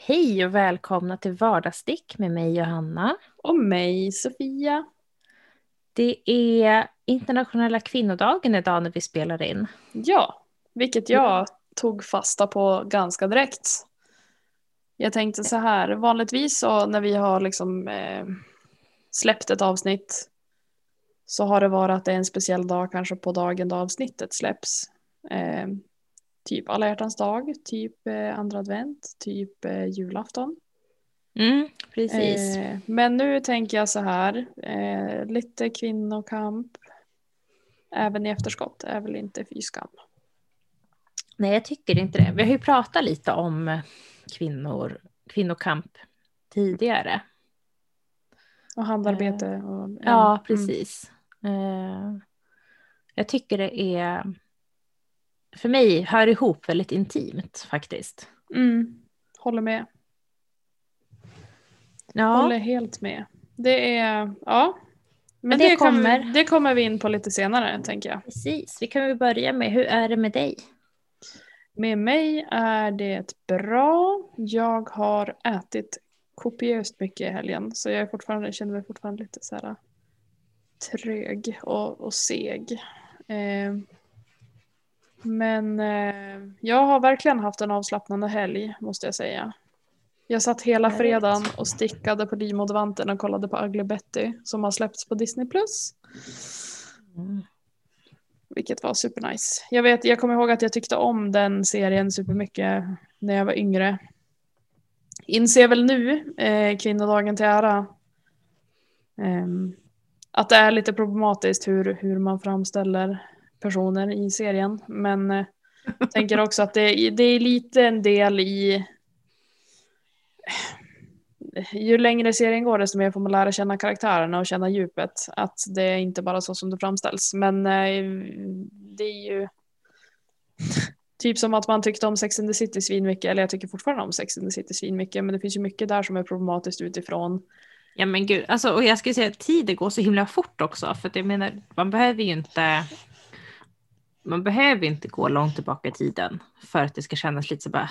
Hej och välkomna till Vardagsstick med mig Johanna. Och mig Sofia. Det är internationella kvinnodagen idag när vi spelar in. Ja, vilket jag tog fasta på ganska direkt. Jag tänkte så här, vanligtvis så när vi har liksom eh, släppt ett avsnitt så har det varit att det är en speciell dag kanske på dagen då avsnittet släpps. Eh, typ alla hjärtans dag, typ eh, andra advent, typ eh, julafton. Mm, precis. Eh, men nu tänker jag så här, eh, lite kvinnokamp. Även i efterskott är väl inte fy skam. Nej, jag tycker inte det. Vi har ju pratat lite om kvinnor, kvinnokamp tidigare. Och handarbete. Och, ja, ja, mm. precis. Mm. Jag tycker det är för mig hör ihop väldigt intimt faktiskt. Mm. Håller med. Ja. Håller helt med. Det är, ja. Men, Men det, det, kommer... Kan, det kommer vi in på lite senare tänker jag. Precis, vi kan väl börja med hur är det med dig? Med mig är det bra. Jag har ätit kopiöst mycket i helgen så jag är fortfarande, känner mig fortfarande lite så här trög och, och seg. Eh, men eh, jag har verkligen haft en avslappnande helg måste jag säga. Jag satt hela fredagen och stickade på Livmodervanten och kollade på Ugly Betty som har släppts på Disney+. Mm. Vilket var supernice. Jag, vet, jag kommer ihåg att jag tyckte om den serien supermycket när jag var yngre. Inser väl nu, eh, kvinnodagen till ära, eh, att det är lite problematiskt hur, hur man framställer personer i serien. Men eh, tänker också att det, det är lite en del i ju längre serien går desto mer får man lära känna karaktärerna och känna djupet. Att det är inte bara så som det framställs. Men eh, det är ju typ som att man tyckte om Sex and the City svinmycket. Eller jag tycker fortfarande om Sex and the City svinmycket. Men det finns ju mycket där som är problematiskt utifrån. Ja men gud, alltså, och jag skulle säga att tiden går så himla fort också. För att jag menar, man behöver ju inte man behöver inte gå långt tillbaka i tiden för att det ska kännas lite så bara,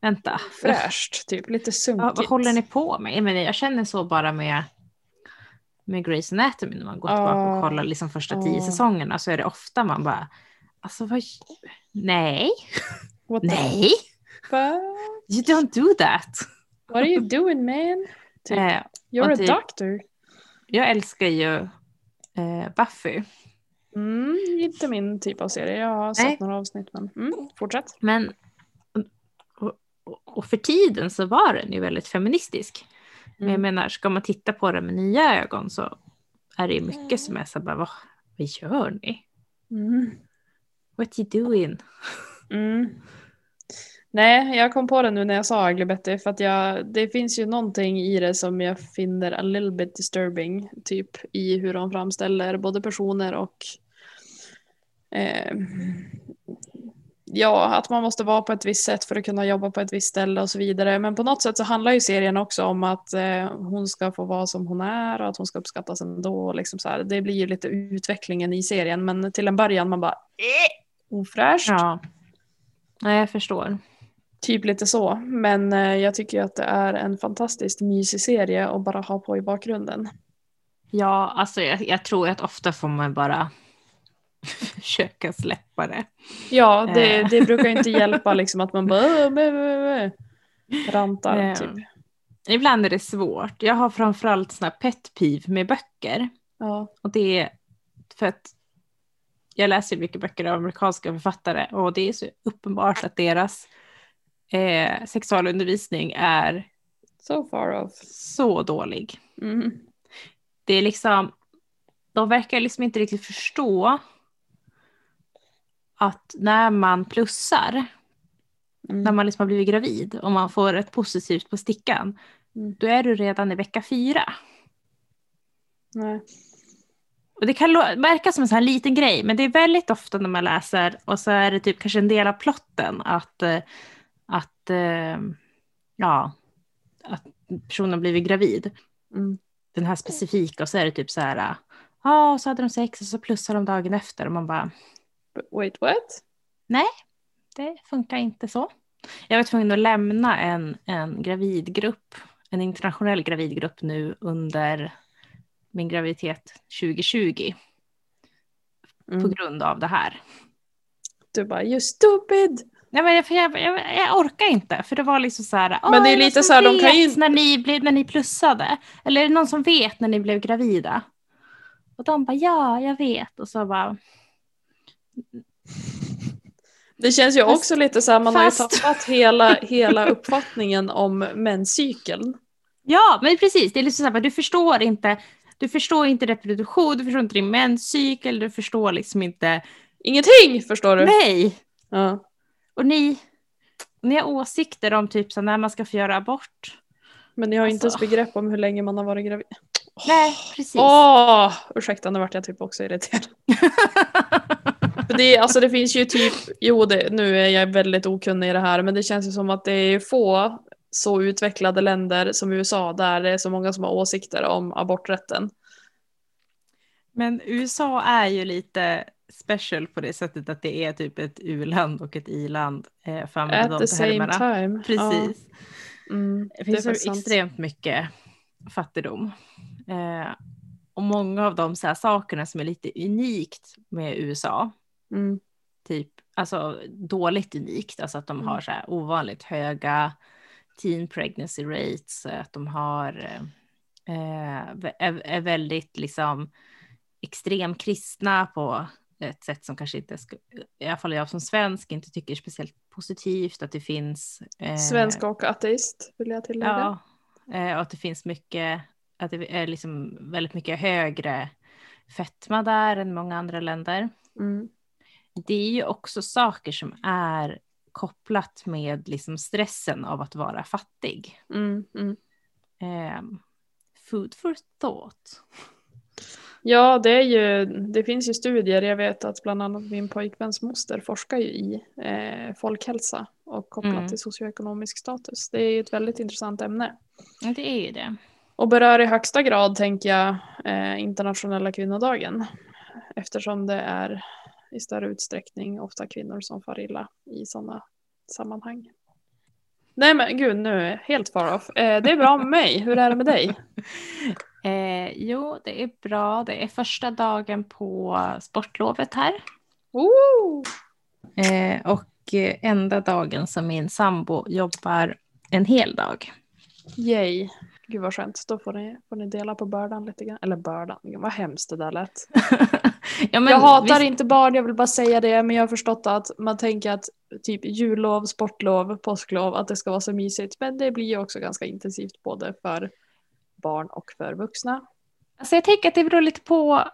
vänta. Fräscht, typ lite sunkigt. Ja, vad håller ni på med? Jag, menar, jag känner så bara med, med Grey's Anatomy när man går tillbaka och kollar liksom första tio säsongerna så är det ofta man bara, alltså vad, nej, nej, you don't do that. What are you doing man? Typ, eh, You're typ, a doctor. Jag älskar ju eh, Buffy. Mm, inte min typ av serie. Jag har sett Nej. några avsnitt men mm, fortsätt. Men och, och, för tiden så var den ju väldigt feministisk. Mm. Men jag mm. menar, ska man titta på den med nya ögon så är det ju mycket som är så bara, vad, vad gör ni? Mm. What you doing? Mm. Nej, jag kom på det nu när jag sa Ugly Betty för att jag, det finns ju någonting i det som jag finner a little bit disturbing, typ i hur de framställer både personer och eh, ja, att man måste vara på ett visst sätt för att kunna jobba på ett visst ställe och så vidare. Men på något sätt så handlar ju serien också om att eh, hon ska få vara som hon är och att hon ska uppskattas ändå. Liksom så här. Det blir ju lite utvecklingen i serien, men till en början man bara eh, ofräscht. Ja, ja jag förstår. Typ lite så, men eh, jag tycker att det är en fantastiskt mysig serie att bara ha på i bakgrunden. Ja, alltså jag, jag tror att ofta får man bara försöka släppa det. Ja, det, eh. det brukar inte hjälpa liksom att man bara äh, rantar. Eh, typ. Ibland är det svårt. Jag har framförallt såna pet peeve med böcker. Ja. Och det är för att jag läser mycket böcker av amerikanska författare och det är så uppenbart att deras eh, sexualundervisning är so far off. så dålig. Mm. Det är liksom, de verkar liksom inte riktigt förstå att när man plussar, mm. när man liksom har blivit gravid och man får ett positivt på stickan, mm. då är du redan i vecka fyra. Nej. Och det kan verka som en sån här liten grej, men det är väldigt ofta när man läser och så är det typ kanske en del av plotten att, eh, att, eh, ja, att personen har blivit gravid. Mm. Den här specifika och så är det typ så här, ja, ah, så hade de sex och så plussar de dagen efter och man bara, Wait what? Nej, det funkar inte så. Jag var tvungen att lämna en, en gravidgrupp, en internationell gravidgrupp nu under min graviditet 2020 Mm. på grund av det här. Du bara you stupid! Nej, men jag, jag, jag, jag orkar inte, för det var liksom så här. Men det är "Åh, lite så här, de kan ju- när ni, blev, när ni plussade. Eller är det någon som vet när ni blev gravida? Och de bara ja, jag vet. Och så bara Det känns ju Fast- också lite så här, man har ju fast- tappat hela, hela uppfattningen om menscykeln. ja, men precis. Det är liksom så här, du förstår inte. Du förstår inte reproduktion, du förstår inte din menscykel, du förstår liksom inte. Ingenting förstår du. Nej! Ja. Och ni, ni har åsikter om typ så när man ska få göra abort. Men ni har ju inte ens Alltså. begrepp om hur länge man har varit gravid. Nej, precis. Åh! Ursäkta, nu vart jag typ också irriterad. Det, alltså det finns ju typ, jo det, nu är jag väldigt okunnig i det här, men det känns ju som att det är få så utvecklade länder som USA där det är så många som har åsikter om aborträtten. Men USA är ju lite special på det sättet att det är typ ett u-land och ett i-land. Eh, At the same termerna. time. Precis. Ja, mm, Det finns ju faktiskt sant. extremt mycket fattigdom. Eh, och många av de så här sakerna som är lite unikt med USA, Mm, typ, alltså dåligt unikt, alltså att de Mm. har så här ovanligt höga teen pregnancy rates, att de har, eh, är, är väldigt liksom extrem kristna på ett sätt som kanske inte, i alla fall jag som svensk inte tycker är speciellt positivt, att det finns eh, Svensk och ateist vill jag tillägga. Ja, eh, och att det finns mycket, att det är liksom väldigt mycket högre fetma där än många andra länder. Mm, Det är ju också saker som är kopplat med liksom stressen av att vara fattig. mm, mm. Eh, food for thought. Ja, det, är ju, det finns ju studier. Jag vet att bland annat min pojkväns moster forskar ju i eh, folkhälsa och kopplat Mm. till socioekonomisk status. Det är ett väldigt intressant ämne. Ja, det är ju det. Och berör i högsta grad, tänker jag, eh, internationella kvinnodagen. Eftersom det är i större utsträckning ofta kvinnor som far illa i sådana sammanhang. Nej men gud, nu är helt far off. Eh, det är bra med mig. Hur är det med dig? Eh, jo, det är bra. Det är första dagen på sportlovet här. Woo! Eh, och eh, enda dagen som min sambo jobbar en hel dag. Yay. Gud vad skönt. Då får ni, får ni dela på bördan lite grann. Eller bördan, vad hemskt det där lät. ja, men jag hatar visst- inte barn, jag vill bara säga det. Men jag har förstått att man tänker att typ jullov, sportlov, påsklov, att det ska vara så mysigt. Men det blir ju också ganska intensivt både för barn och för vuxna. Alltså jag tänker att det beror lite på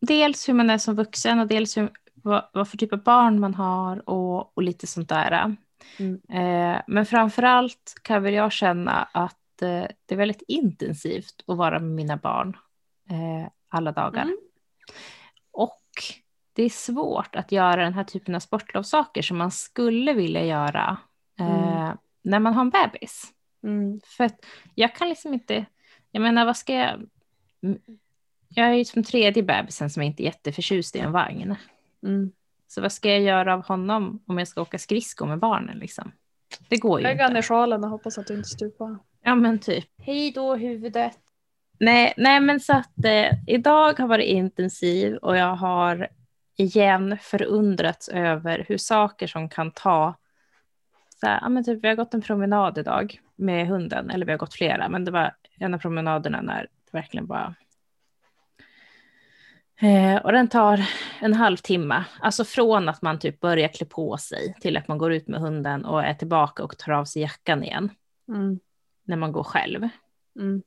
dels hur man är som vuxen och dels hur, vad, vad för typ av barn man har och, och lite sånt där. Mm. Eh, men framförallt kan väl jag känna att eh, det är väldigt intensivt att vara med mina barn eh, alla dagar. Mm. Och det är svårt att göra den här typen av sportlovssaker som man skulle vilja göra eh, Mm. när man har en bebis. Mm. För att jag kan liksom inte, jag menar vad ska jag, jag är ju som tredje bebisen som är inte är jätteförtjust i en vagn. Mm. Så vad ska jag göra av honom om jag ska åka skridskor med barnen liksom? Det går ju Lägg inte. sjalen och hoppas att du inte stupar. Ja men typ. Hej då huvudet. Nej, nej men så att eh, idag har varit intensiv och jag har igen förundrats över hur saker som kan ta så här, ja, men typ, vi har gått en promenad idag med hunden, eller vi har gått flera, men det var en av promenaderna när det verkligen bara... Eh, och den tar en halvtimme, alltså från att man typ börjar klä på sig till att man går ut med hunden och är tillbaka och tar av sig jackan igen Mm. När man går själv. Mm.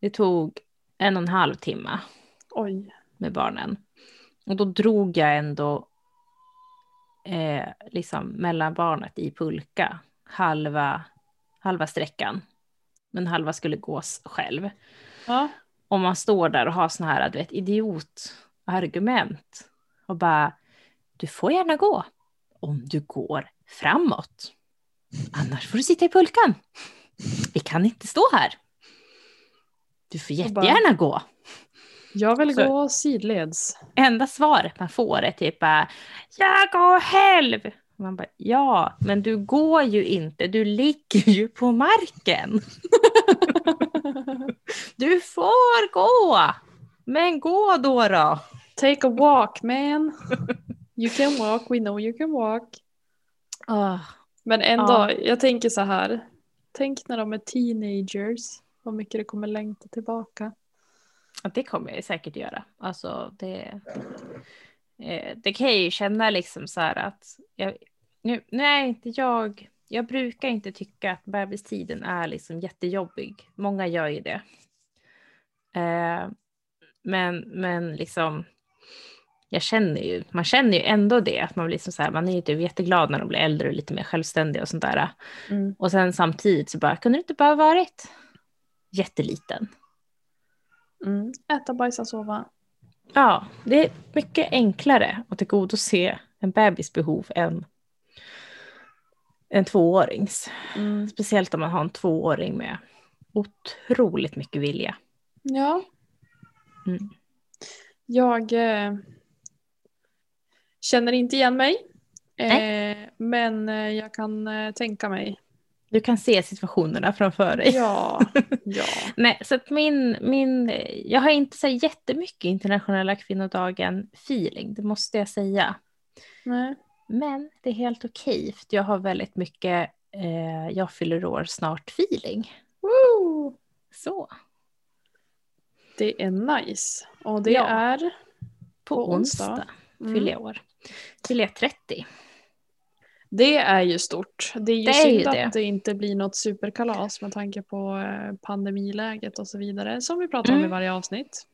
Det tog en och en halv timme Oj. med barnen. Och då drog jag ändå eh, liksom mellan barnet i pulka halva, halva sträckan. Men halva skulle gås själv. Ja. Om man står där och har såna här du vet, idiotargument och bara du får gärna gå om du går framåt. Annars får du sitta i pulkan. Vi kan inte stå här. Du får jättegärna gå. Jag vill Så- gå sidleds. Enda svaret man får är typ bara, jag går själv. Man bara, ja, men du går ju inte, du ligger ju på marken. Du får gå, men gå då då. Take a walk man. You can walk, we know you can walk. Ah, Men ändå, Ja. jag tänker så här. Tänk när de är teenagers. Vad mycket det kommer längta tillbaka. Ja, det kommer jag säkert göra. Alltså det, eh, det kan jag ju känna liksom så här att jag, nu, nu är inte jag, jag brukar inte tycka att bebistiden är liksom jättejobbig. Många gör ju det. Eh, men, men liksom, jag känner ju, man känner ju ändå det, att man blir liksom så här, man är ju typ jätteglad när de blir äldre och lite mer självständiga och sånt där. Mm. Och sen samtidigt så bara, kunde du inte bara varit jätteliten? Mm. Äta, bajsa, sova. Ja, det är mycket enklare att tillgodose en bebis behov än en tvåårings. Mm. Speciellt om man har en tvååring med otroligt mycket vilja. Ja. Mm. Jag eh, känner inte igen mig. Eh, men eh, jag kan eh, tänka mig. Du kan se situationerna framför dig. Ja. ja. Nej, så att min, min, jag har inte så jättemycket internationella kvinnodagen-feeling, det måste jag säga. Nej. Men det är helt okej, för jag har väldigt mycket eh, jag fyller år snart-feeling. Så, Det är nice. Och det Ja. är på, På onsdag. onsdag Mm. fyller jag år. Fyller jag 30. Det är ju stort. Det är ju Det är synd ju det. att det inte blir något superkalas med tanke på eh, pandemiläget och så vidare som vi pratar om i Mm. varje avsnitt.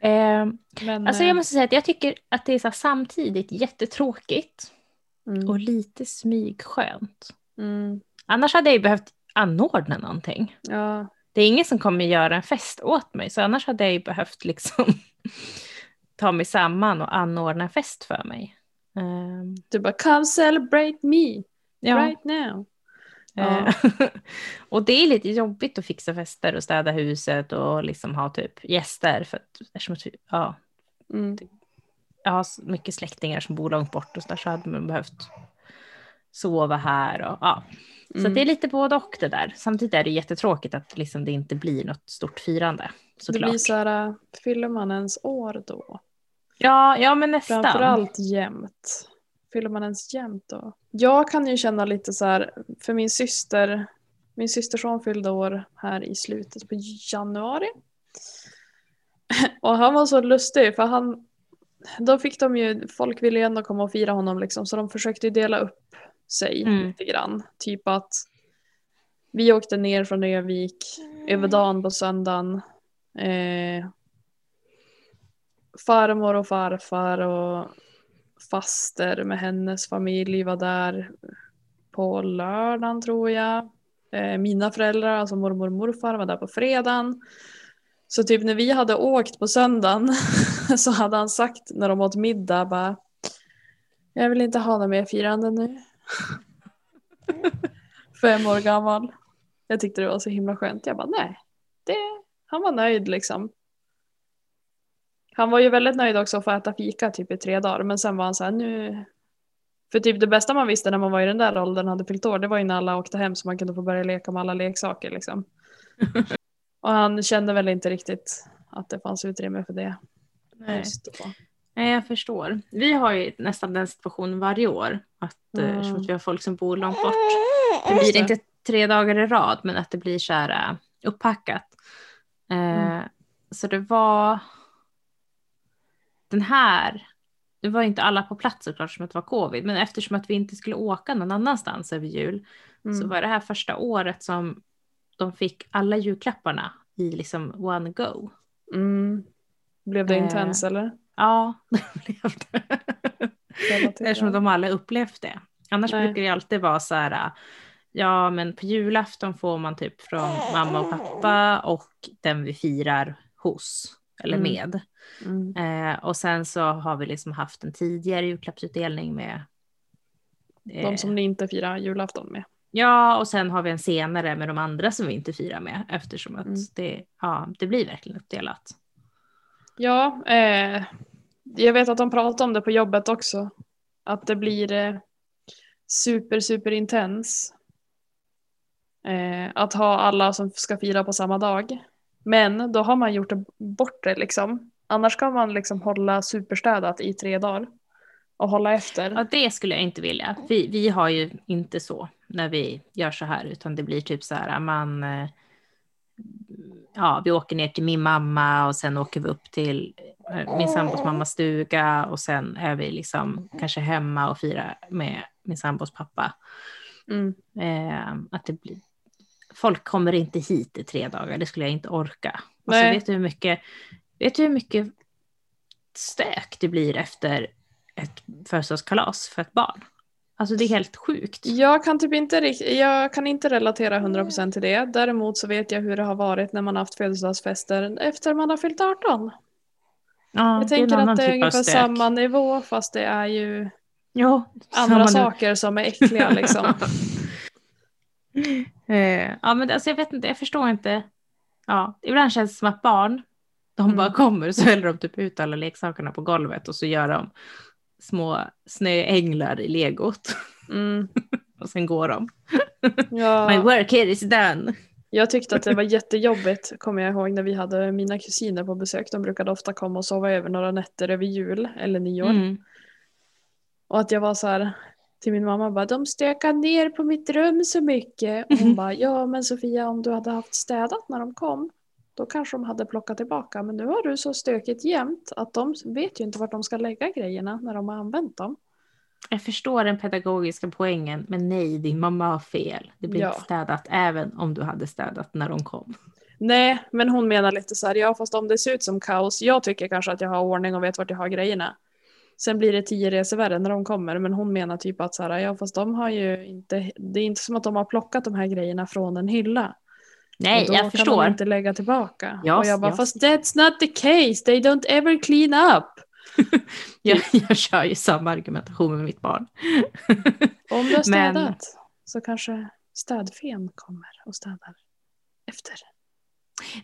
Eh, Men, alltså eh, jag måste säga att jag tycker att det är så samtidigt jättetråkigt mm, och lite smygskönt. mm, Annars hade jag ju behövt anordna någonting. ja, Det är ingen som kommer göra en fest åt mig, så annars hade jag ju behövt liksom ta mig samman och anordna fest för mig. Ehm, du bara come celebrate me ja. right now. Eh, och det är lite jobbigt att fixa fester och städa huset och liksom ha typ gäster för att eftersom att, ja, Mm, jag har mycket släktingar som bor långt bort och så där så hade man behövt sova här och ja. Så mm. det är lite både och det där. Samtidigt är det jättetråkigt att liksom det inte blir något stort firande. det Såklart. blir så här, fyller man ens år då? Ja, ja men nästan. Framförallt jämt. Fyller man ens jämt då? Jag kan ju känna lite så här, för min syster, min systerson fyllde år här i slutet på januari. Och han var så lustig för han, då fick de ju, folk ville ju ändå komma och fira honom liksom så de försökte ju dela upp sig Mm. lite grann. Typ att vi åkte ner från Övik över dagen på söndagen. Eh, farmor och farfar och faster med hennes familj var där på lördagen tror jag. Eh, mina föräldrar, alltså mormor och morfar var där på fredagen. Så typ när vi hade åkt på söndagen så hade han sagt när de åt middag bara Jag vill inte ha något mer firande nu. Fem år gammal. Jag tyckte det var så himla skönt. Jag bara nej. Det, han var nöjd liksom. Han var ju väldigt nöjd också att få äta fika typ i tre dagar. Men sen var han så här nu. För typ det bästa man visste när man var i den där åldern hade fyllt år. Det var ju när alla åkte hem så man kunde få börja leka med alla leksaker liksom. Och han kände väl inte riktigt att det fanns utrymme för det. Nej. Nej, jag förstår. Vi har ju nästan den situationen varje år. Att, eh, Mm. eftersom vi har folk som bor långt bort. Det blir det. inte tre dagar i rad, men att det blir så här eh, upppackat. Eh, Mm. Så det var den här, det var inte alla på plats såklart som att det var covid, men eftersom att vi inte skulle åka någon annanstans över jul så Mm. var det här första året som de fick alla julklapparna i liksom one go. Mm. Blev det Eh, intens eller? Ja, det blev det. Relativt Eftersom de alla upplevt det. Annars Nej. brukar det alltid vara så här, ja men på julafton får man typ från mamma och pappa och den vi firar hos eller Mm. med. Mm. Eh, och sen så har vi liksom haft en tidigare julklappsutdelning med eh, De som ni inte firar julafton med. Ja, och sen har vi en senare med de andra som vi inte firar med eftersom att Mm. det, ja, det blir verkligen uppdelat. Ja, eh, jag vet att de pratar om det på jobbet också. Att det blir, eh, super super intens. Eh, att ha alla som ska fira på samma dag. Men då har man gjort bort det liksom. Annars kan man liksom hålla superstädat i tre dagar. Och hålla efter. Ja, det skulle jag inte vilja. Vi, vi har ju inte så när vi gör så här, utan det blir typ så här, man... eh, Ja, vi åker ner till min mamma och sen åker vi upp till eh, min sambos mammas stuga och sen är vi liksom kanske hemma och firar med min sambos pappa. Mm. Eh, att det blir... Folk kommer inte hit i tre dagar, det skulle jag inte orka. Alltså, Nej. vet, du hur mycket, vet du hur mycket stök det blir efter ett födelsedagskalas för ett barn? Alltså det är helt sjukt. Jag kan typ inte jag kan inte relatera 100% till det. Däremot så vet jag hur det har varit när man har haft födelsedagsfester efter man har fyllt 18. Ja, Jag tänker att det är typ ungefär samma nivå fast det är ju Jo, andra nu. saker som är äckliga liksom. Eh, ja, men alltså, jag vet inte, jag förstår inte. Ja, ibland känns det som att barn, de Mm. bara kommer så häller de typ ut alla leksakerna på golvet och så gör de små snöänglar i legot Mm. och sen går de. My Ja, work here is done. jag tyckte att det var jättejobbigt, kommer jag ihåg, när vi hade mina kusiner på besök. De brukade ofta komma och sova över några nätter över jul eller nyår. Mm. Och att jag var så här till min mamma bara, de stökar ner på mitt rum så mycket. Och hon bara, ja men Sofia om du hade haft städat när de kom, då kanske de hade plockat tillbaka. Men nu har du så stökigt jämt att de vet ju inte vart de ska lägga grejerna när de har använt dem. Jag förstår den pedagogiska poängen, men nej, din mamma har fel. Det blir Ja. inte städat även om du hade städat när de kom. Nej, men hon menar lite så här, ja fast om det ser ut som kaos, jag tycker kanske att jag har ordning och vet vart jag har grejerna. Sen blir det tio resor värre när de kommer, men hon menar typ att så här, ja fast de har ju inte, det är inte som att de har plockat de här grejerna från en hylla. Nej, då jag kan förstår. de inte lägga tillbaka. Ja, och jag bara, ja. fast that's not the case, they don't ever clean up. Jag, jag kör ju samma argumentation med mitt barn. Om du har Men- städat så kanske städfen kommer och städar efter.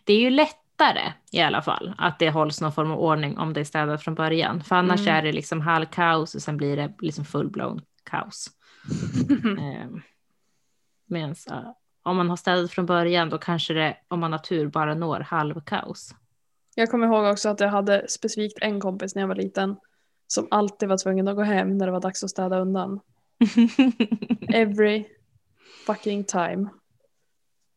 Det är ju lättare i alla fall att det hålls någon form av ordning om det är städat från början. För annars Mm. är det liksom halvkaos och sen blir det liksom full-blown kaos. eh, Medan om man har städat från början då kanske det, om man har tur, bara når halvkaos. Jag kommer ihåg också att jag hade specifikt en kompis när jag var liten som alltid var tvungen att gå hem när det var dags att städa undan. Every fucking time.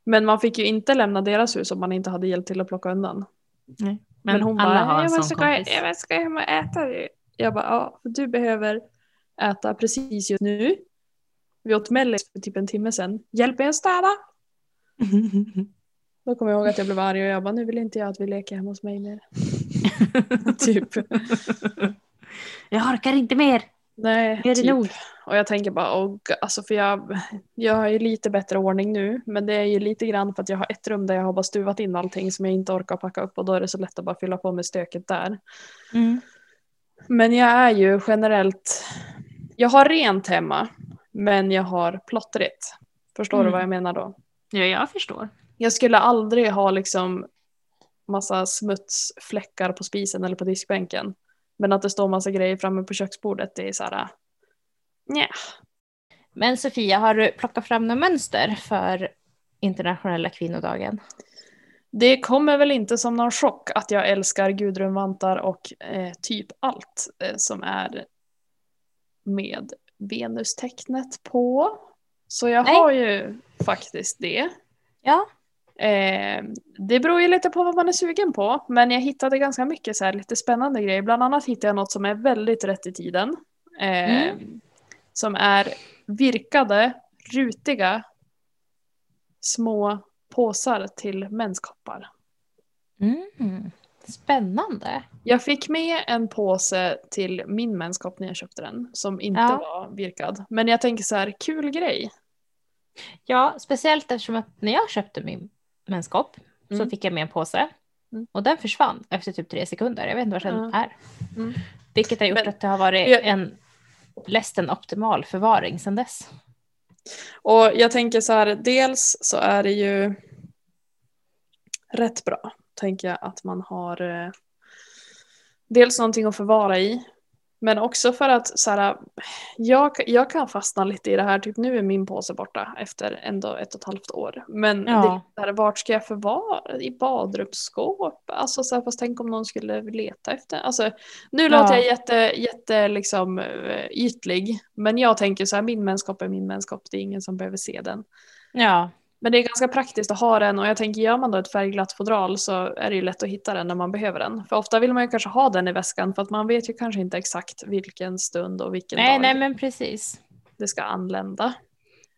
Men man fick ju inte lämna deras hus om man inte hade hjälpt till att plocka undan. Nej, Men, Men, hon alla bara, har en jag måste, gå, jag måste gå hem och äta. Jag bara, ja, du behöver äta precis just nu. Vi åt mellis för typ en timme sedan. Hjälp mig att städa! Då kommer jag ihåg att jag blev arg och jag bara, nu vill inte jag att vi leker hemma hos mig mer. typ. jag orkar inte mer. Nej, Nu är det typ. nog. Och jag tänker bara, oh, alltså för jag, jag har ju lite bättre ordning nu, men det är ju lite grann för att jag har ett rum där jag har bara stuvat in allting som jag inte orkar packa upp och då är det så lätt att bara fylla på med stöket där. Mm. Men jag är ju generellt, jag har rent hemma, men jag har plottrigt. Förstår du Mm. vad jag menar då? Ja, jag förstår. Jag skulle aldrig ha liksom massa smutsfläckar på spisen eller på diskbänken. Men att det står massa grejer framme på köksbordet, det är så här, nja. Men Sofia, har du plockat fram några mönster för internationella kvinnodagen? Det kommer väl inte som någon chock att jag älskar Gudrunvantar och eh, typ allt eh, som är med Venustecknet på. Så jag Nej. har ju faktiskt det. Ja. Eh, det beror ju lite på vad man är sugen på, men jag hittade ganska mycket så här lite spännande grejer. Bland annat hittade jag något som är väldigt rätt i tiden. Eh, Som är virkade, rutiga, små påsar till menskoppar. Mm. Spännande. Jag fick med en påse till min menskopp när jag köpte den, som inte Ja. var virkad. Men jag tänker så här, kul grej. Ja, speciellt eftersom att när jag köpte min menskopp Mm. så fick jag med en påse Mm. och den försvann efter typ tre sekunder. Jag vet inte var den Ja. är. Mm. Vilket har gjort Men- att det har varit Jag- en Läst en optimal förvaring sedan dess. Och jag tänker så här, dels så är det ju rätt bra, tänker jag, att man har eh, dels någonting att förvara i. Men också för att så här, jag, jag kan fastna lite i det här, typ nu är min påse borta efter ändå ett och ett halvt år. Men Ja. det är så här, vart ska jag förvara? I badrumsskåp? Alltså så här, fast tänk om någon skulle leta efter. Alltså, nu Ja. låter jag jätte, jätte liksom, eh, ytlig, men jag tänker så här, min mänskap är min mänskap, det är ingen som behöver se den. Ja, Men det är ganska praktiskt att ha den och jag tänker gör man då ett färgglatt fodral så är det ju lätt att hitta den när man behöver den. För ofta vill man ju kanske ha den i väskan för att man vet ju kanske inte exakt vilken stund och vilken nej, dag nej men precis. det ska anlända.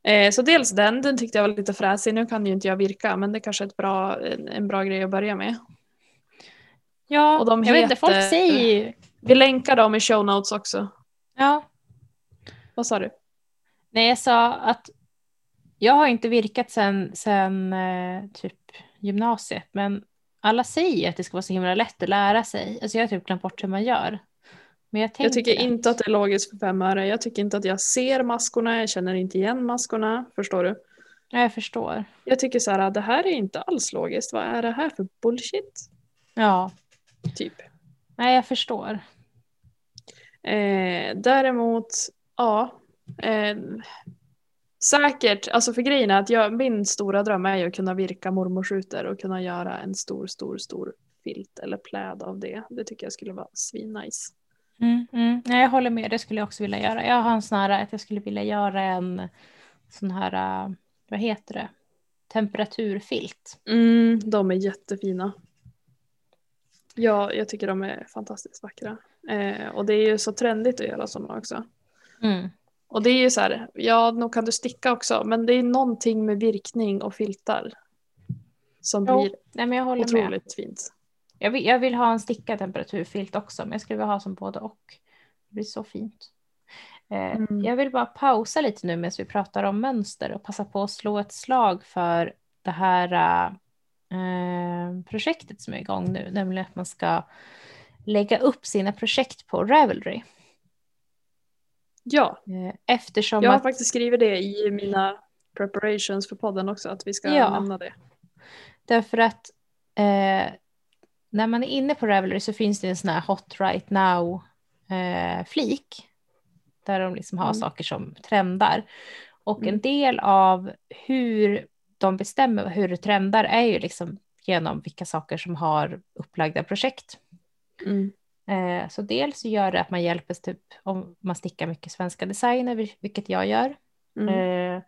Eh, så dels den, den tyckte jag var lite fräsig. Nu kan ju inte jag virka men det kanske är ett bra, en, en bra grej att börja med. Ja, Och de jag vet inte, folk heter- säger ju... Vi länkar dem i show notes också. Ja, Vad sa du? nej jag sa att jag har inte virkat sen, sen eh, typ gymnasiet, men alla säger att det ska vara så himla lätt att lära sig. Alltså jag har typ glömt bort hur man gör. Men jag, Jag tycker tänker inte att det är logiskt för fem öre. Jag tycker inte att jag ser maskorna, jag känner inte igen maskorna. Förstår du? Ja, jag förstår. Jag tycker så här, det här är inte alls logiskt. Vad är det här för bullshit? Ja, Typ. nej jag förstår. Eh, däremot, ja. Eh, säkert, alltså för grejen är att jag, min stora dröm är ju att kunna virka mormorsrutor och kunna göra en stor, stor, stor filt eller pläd av det. Det tycker jag skulle vara svinnice. Mm, mm. Jag håller med, det skulle jag också vilja göra. Jag har en sån här att jag skulle vilja göra en sån här, äh, vad heter det, temperaturfilt. Mm, de är jättefina. Ja, jag tycker de är fantastiskt vackra. Eh, och det är ju så trendigt att göra sådana också. Mm. Och det är ju så här, ja, nog kan du sticka också, men det är någonting med virkning och filtar som Jo, blir nej, men jag håller med. otroligt fint. Jag vill, jag vill ha en stickad temperaturfilt också, men jag skulle vilja ha som både och. Det blir så fint. Eh, Mm. Jag vill bara pausa lite nu medan vi pratar om mönster och passa på att slå ett slag för det här eh, projektet som är igång nu, nämligen att man ska lägga upp sina projekt på Ravelry. Ja, Eh, Eftersom jag har att, faktiskt skrivit det i mina preparations för podden också, att vi ska Ja. nämna det. därför att eh, när man är inne på Ravelry så finns det en sån här hot right now eh, där de liksom har Mm. saker som trendar. Och en Mm. del av hur de bestämmer hur det trendar är ju liksom genom vilka saker som har upplagda projekt. Mm. Eh, så dels gör det att man hjälper typ om man stickar mycket svenska designer, vil- vilket jag gör. Mm. Eh,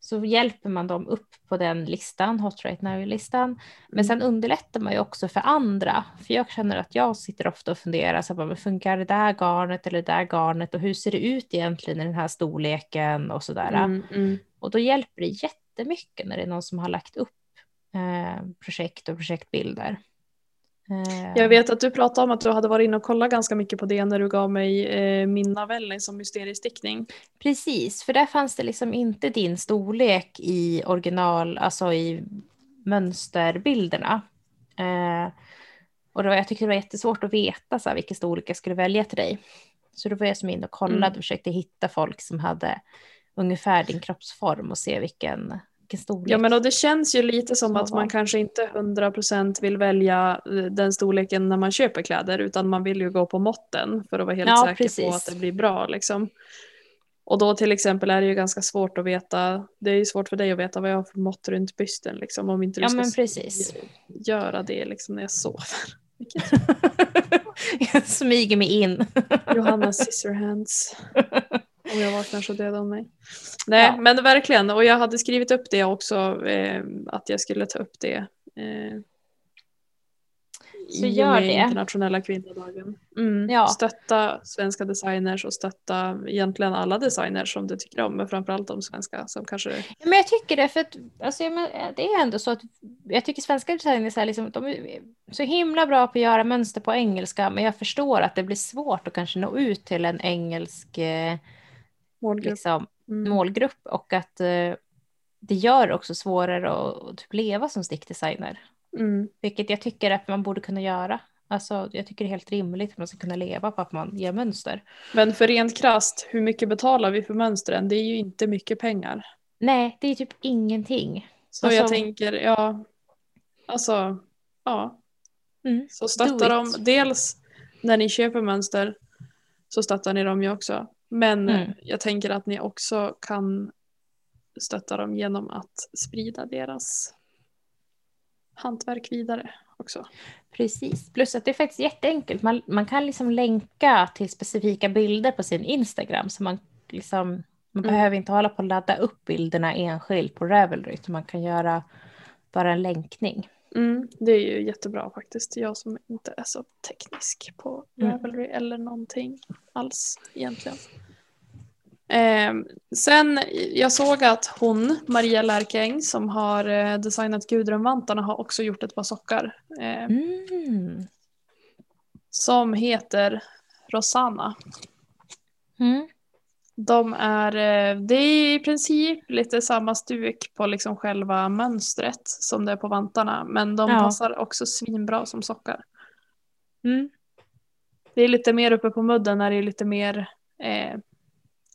så hjälper man dem upp på den listan, Hot Right Now-listan. Men Mm. sen underlättar man ju också för andra. För jag känner att jag sitter ofta och funderar, så här, men funkar det där garnet eller det där garnet och hur ser det ut egentligen i den här storleken och sådär. Mm. Mm. Och då hjälper det jättemycket när det är någon som har lagt upp eh, projekt och projektbilder. Eh, Jag vet att du pratade om att du hade varit inne och kollat ganska mycket på det när du gav mig eh, min navelling som mysteriestickning. Precis, för där fanns det liksom inte din storlek i original, alltså i mönsterbilderna. Eh, och då, jag tyckte det var jättesvårt att veta så här, vilken storlek jag skulle välja till dig. Så då var jag som in och kollade Mm. och försökte hitta folk som hade ungefär din kroppsform och se vilken, vilken storlek. Ja men och det känns ju lite som Så att man kanske inte 100% vill välja eh, den storleken när man köper kläder utan man vill ju gå på måtten för att vara helt Ja, säker på precis. att det blir bra liksom. Och då till exempel är det ju ganska svårt att veta, det är ju svårt för dig att veta vad jag har för mått runt bysten liksom om inte du Ja, ska men precis. göra det liksom när jag sover. Jag smyger mig in. Johanna Scissorhands. Om jag vaknar så dödar hon mig. Nej Ja. men verkligen och jag hade skrivit upp det också eh, att jag skulle ta upp det. Eh, Så i gör det. internationella kvinnodagen. Mm. Ja. Stötta svenska designers och stötta egentligen alla designers som du tycker om men framförallt de svenska som kanske Men jag tycker det, för att, alltså, men, det är ändå så att jag tycker svenska designers är, liksom, de är så himla bra på att göra mönster på engelska, men jag förstår att det blir svårt att kanske nå ut till en engelsk eh, målgrupp. liksom, Mm. målgrupp och att eh, det gör också svårare att, typ leva som stickdesigner, Mm. vilket jag tycker att man borde kunna göra. Alltså, jag tycker det är helt rimligt att man ska kunna leva på att man gör mönster. Men för rent krasst, hur mycket betalar vi för mönstren? Det är ju inte mycket pengar. Nej, det är typ ingenting. Så Alltså- jag tänker, ja, alltså, ja. Mm. Så stötta Do dem it. dels när ni köper mönster så stöttar ni dem ju också. Men Mm. jag tänker att ni också kan stötta dem genom att sprida deras hantverk vidare också. Precis, plus att det är faktiskt jätteenkelt. Man, man kan liksom länka till specifika bilder på sin Instagram. Så man, liksom, man Mm. behöver inte hålla på att ladda upp bilderna enskilt på Ravelry. Utan man kan göra bara en länkning. Mm, det är ju jättebra faktiskt. Jag som inte är så teknisk på Mm. Ravelry eller någonting alls egentligen. Ehm, sen jag såg att hon, Maria Lärkeng, som har eh, designat Gudrunvantarna har också gjort ett par sockar. Eh, Mm. som heter Rosanna. Mm. De är, eh, det är i princip lite samma stuk på liksom själva mönstret som det är på vantarna. Men de Ja. passar också svinbra som sockar. Mm. Det är lite mer uppe på mudden när det är lite mer eh,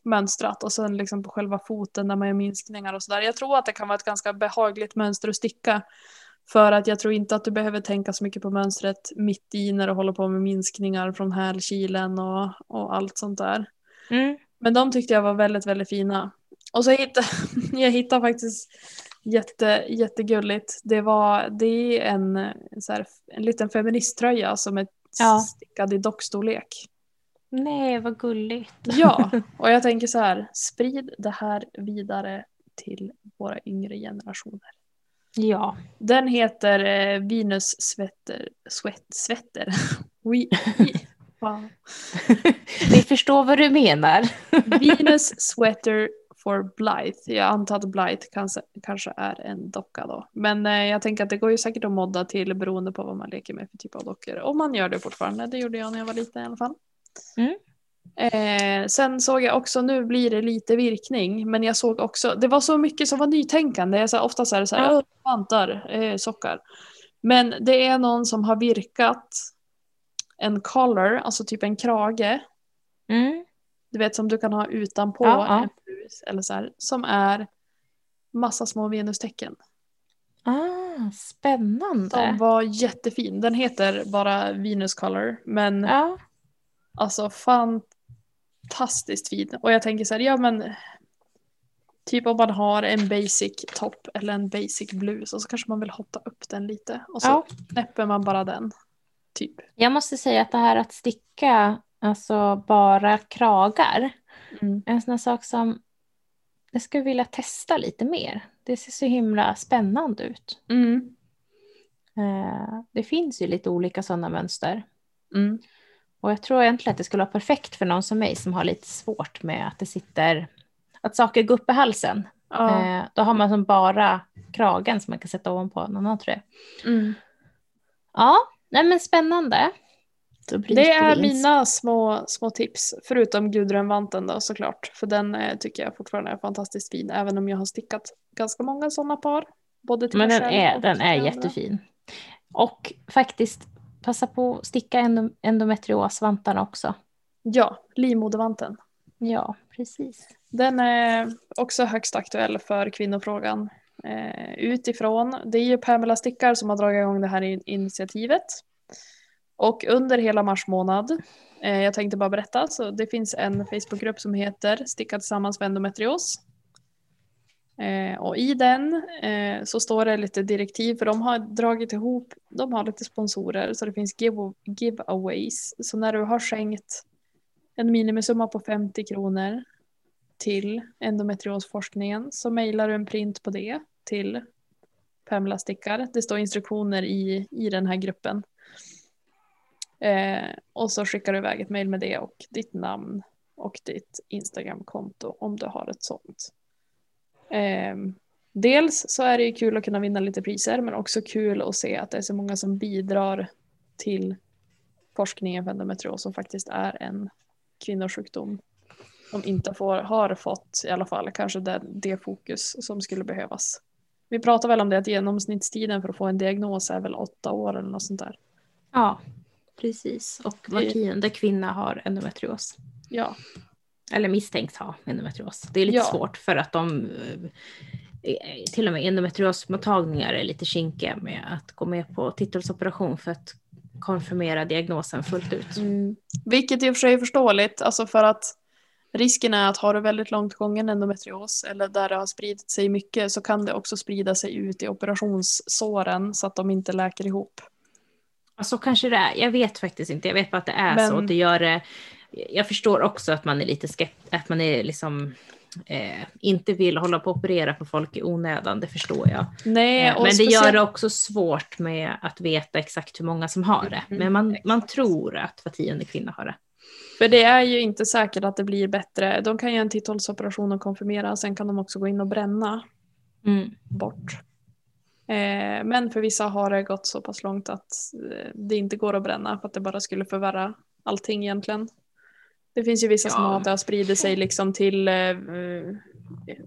mönstrat och sen liksom på själva foten där man gör minskningar och sådär. Jag tror att det kan vara ett ganska behagligt mönster att sticka. För att jag tror inte att du behöver tänka så mycket på mönstret mitt i när du håller på med minskningar från hälkilen och, och allt sånt där. Mm. Men de tyckte jag var väldigt, väldigt fina. Och så hittade jag hittade faktiskt jätte, jättegulligt. Det, var, det är en, så här, en liten feministtröja som är Ja. stickad i dockstorlek. Nej, vad gulligt. Ja, och jag tänker så här, sprid det här vidare till våra yngre generationer. Ja. Den heter eh, Venus Svetter, Sweat, Svetter. Oui. Wow. Vi förstår vad du menar. Venus Sweater for Blythe. Jag antar att Blythe kanske, kanske är en docka då. Men eh, jag tänker att det går ju säkert att modda till beroende på vad man leker med för typ av dockor. Om man gör det fortfarande. Det gjorde jag när jag var liten i alla fall. Mm. Eh, sen såg jag också, nu blir det lite virkning, men jag såg också, det var så mycket som var nytänkande. Jag sa, ofta så är det så här, Ja. "Åh, vantar, eh, sockar. Men det är någon som har virkat en collar, alltså typ en krage, Mm. du vet som du kan ha utanpå Ja, ja. en blus eller så här, som är massa små venustecken. Ah, spännande. De var jättefin. Den heter bara Venus color, men Ja. alltså fantastiskt fin. Och jag tänker så här, ja men typ om man har en basic topp eller en basic blus och så kanske man vill hotta upp den lite och så Ja. knäpper man bara den. Typ. Jag måste säga att det här att sticka alltså bara kragar Mm. är en sån här sak som jag skulle vilja testa lite mer. Det ser så himla spännande ut. Mm. Eh, Det finns ju lite olika sådana mönster. Mm. Och jag tror egentligen att det skulle vara perfekt för någon som mig som har lite svårt med att det sitter, att saker går upp i halsen. Ja. Eh, Då har man som bara kragen som man kan sätta ovanpå en annan tröja. Mm. Ja, nej men spännande. Det är mina små, små tips, förutom Gudrunvanten då såklart. För den eh, tycker jag fortfarande är fantastiskt fin, även om jag har stickat ganska många sådana par. Både till Men den är, den är jättefin. Och faktiskt passa på att sticka endo- endometriosvantarna också. Ja, livmodervanten. Ja, precis. Den är också högst aktuell för kvinnofrågan. Eh, utifrån, det är ju Pamela Stickar som har dragit igång det här initiativet. Och under hela mars månad, eh, jag tänkte bara berätta, så det finns en Facebookgrupp som heter Sticka tillsammans med endometrios. Eh, och i den eh, så står det lite direktiv för de har dragit ihop, de har lite sponsorer så det finns give- giveaways. Så när du har skänkt en minimisumma på 50 kronor till endometriosforskningen så mejlar du en print på det till Pamela Stickar. Det står instruktioner i, i den här gruppen. Eh, och så skickar du iväg ett mejl med det och ditt namn och ditt Instagramkonto om du har ett sånt. Eh, dels så är det ju kul att kunna vinna lite priser men också kul att se att det är så många som bidrar till forskningen för endometrios som faktiskt är en kvinnosjukdom som inte får, har fått i alla fall kanske det, det fokus som skulle behövas. Vi pratar väl om det att genomsnittstiden för att få en diagnos är väl åtta år eller något sånt där. Ja, precis. Och var tionde kvinna har endometrios. Ja, Eller misstänks ha endometrios. Det är lite Ja. svårt för att de, eh, till och med endometriosmottagningar är lite kinkiga med att gå med på titthålsoperation för att konfirmera diagnosen fullt ut. Mm. Vilket i och för sig är förståeligt, alltså för att risken är att har du väldigt långt gången endometrios eller där det har spridit sig mycket så kan det också sprida sig ut i operationssåren så att de inte läker ihop. Så kanske det är. Jag vet faktiskt inte. Jag vet bara att det är Men- så. Det gör det. Jag förstår också att man är lite skept, att man är liksom eh, inte vill hålla på och operera på folk i onödan. Det förstår jag. Nej, Eh, Men det gör speciellt- det också svårt med att veta exakt hur många som har det. Men man, man tror att var tionde kvinna har det. För det är ju inte säkert att det blir bättre. De kan göra en titthålsoperation och konfirmera, sen kan de också gå in och bränna Mm. bort. Eh, men för vissa har det gått så pass långt att eh, det inte går att bränna för att det bara skulle förvärra allting egentligen. Det finns ju vissa som Ja. har att det har spridit sig liksom till eh, eh,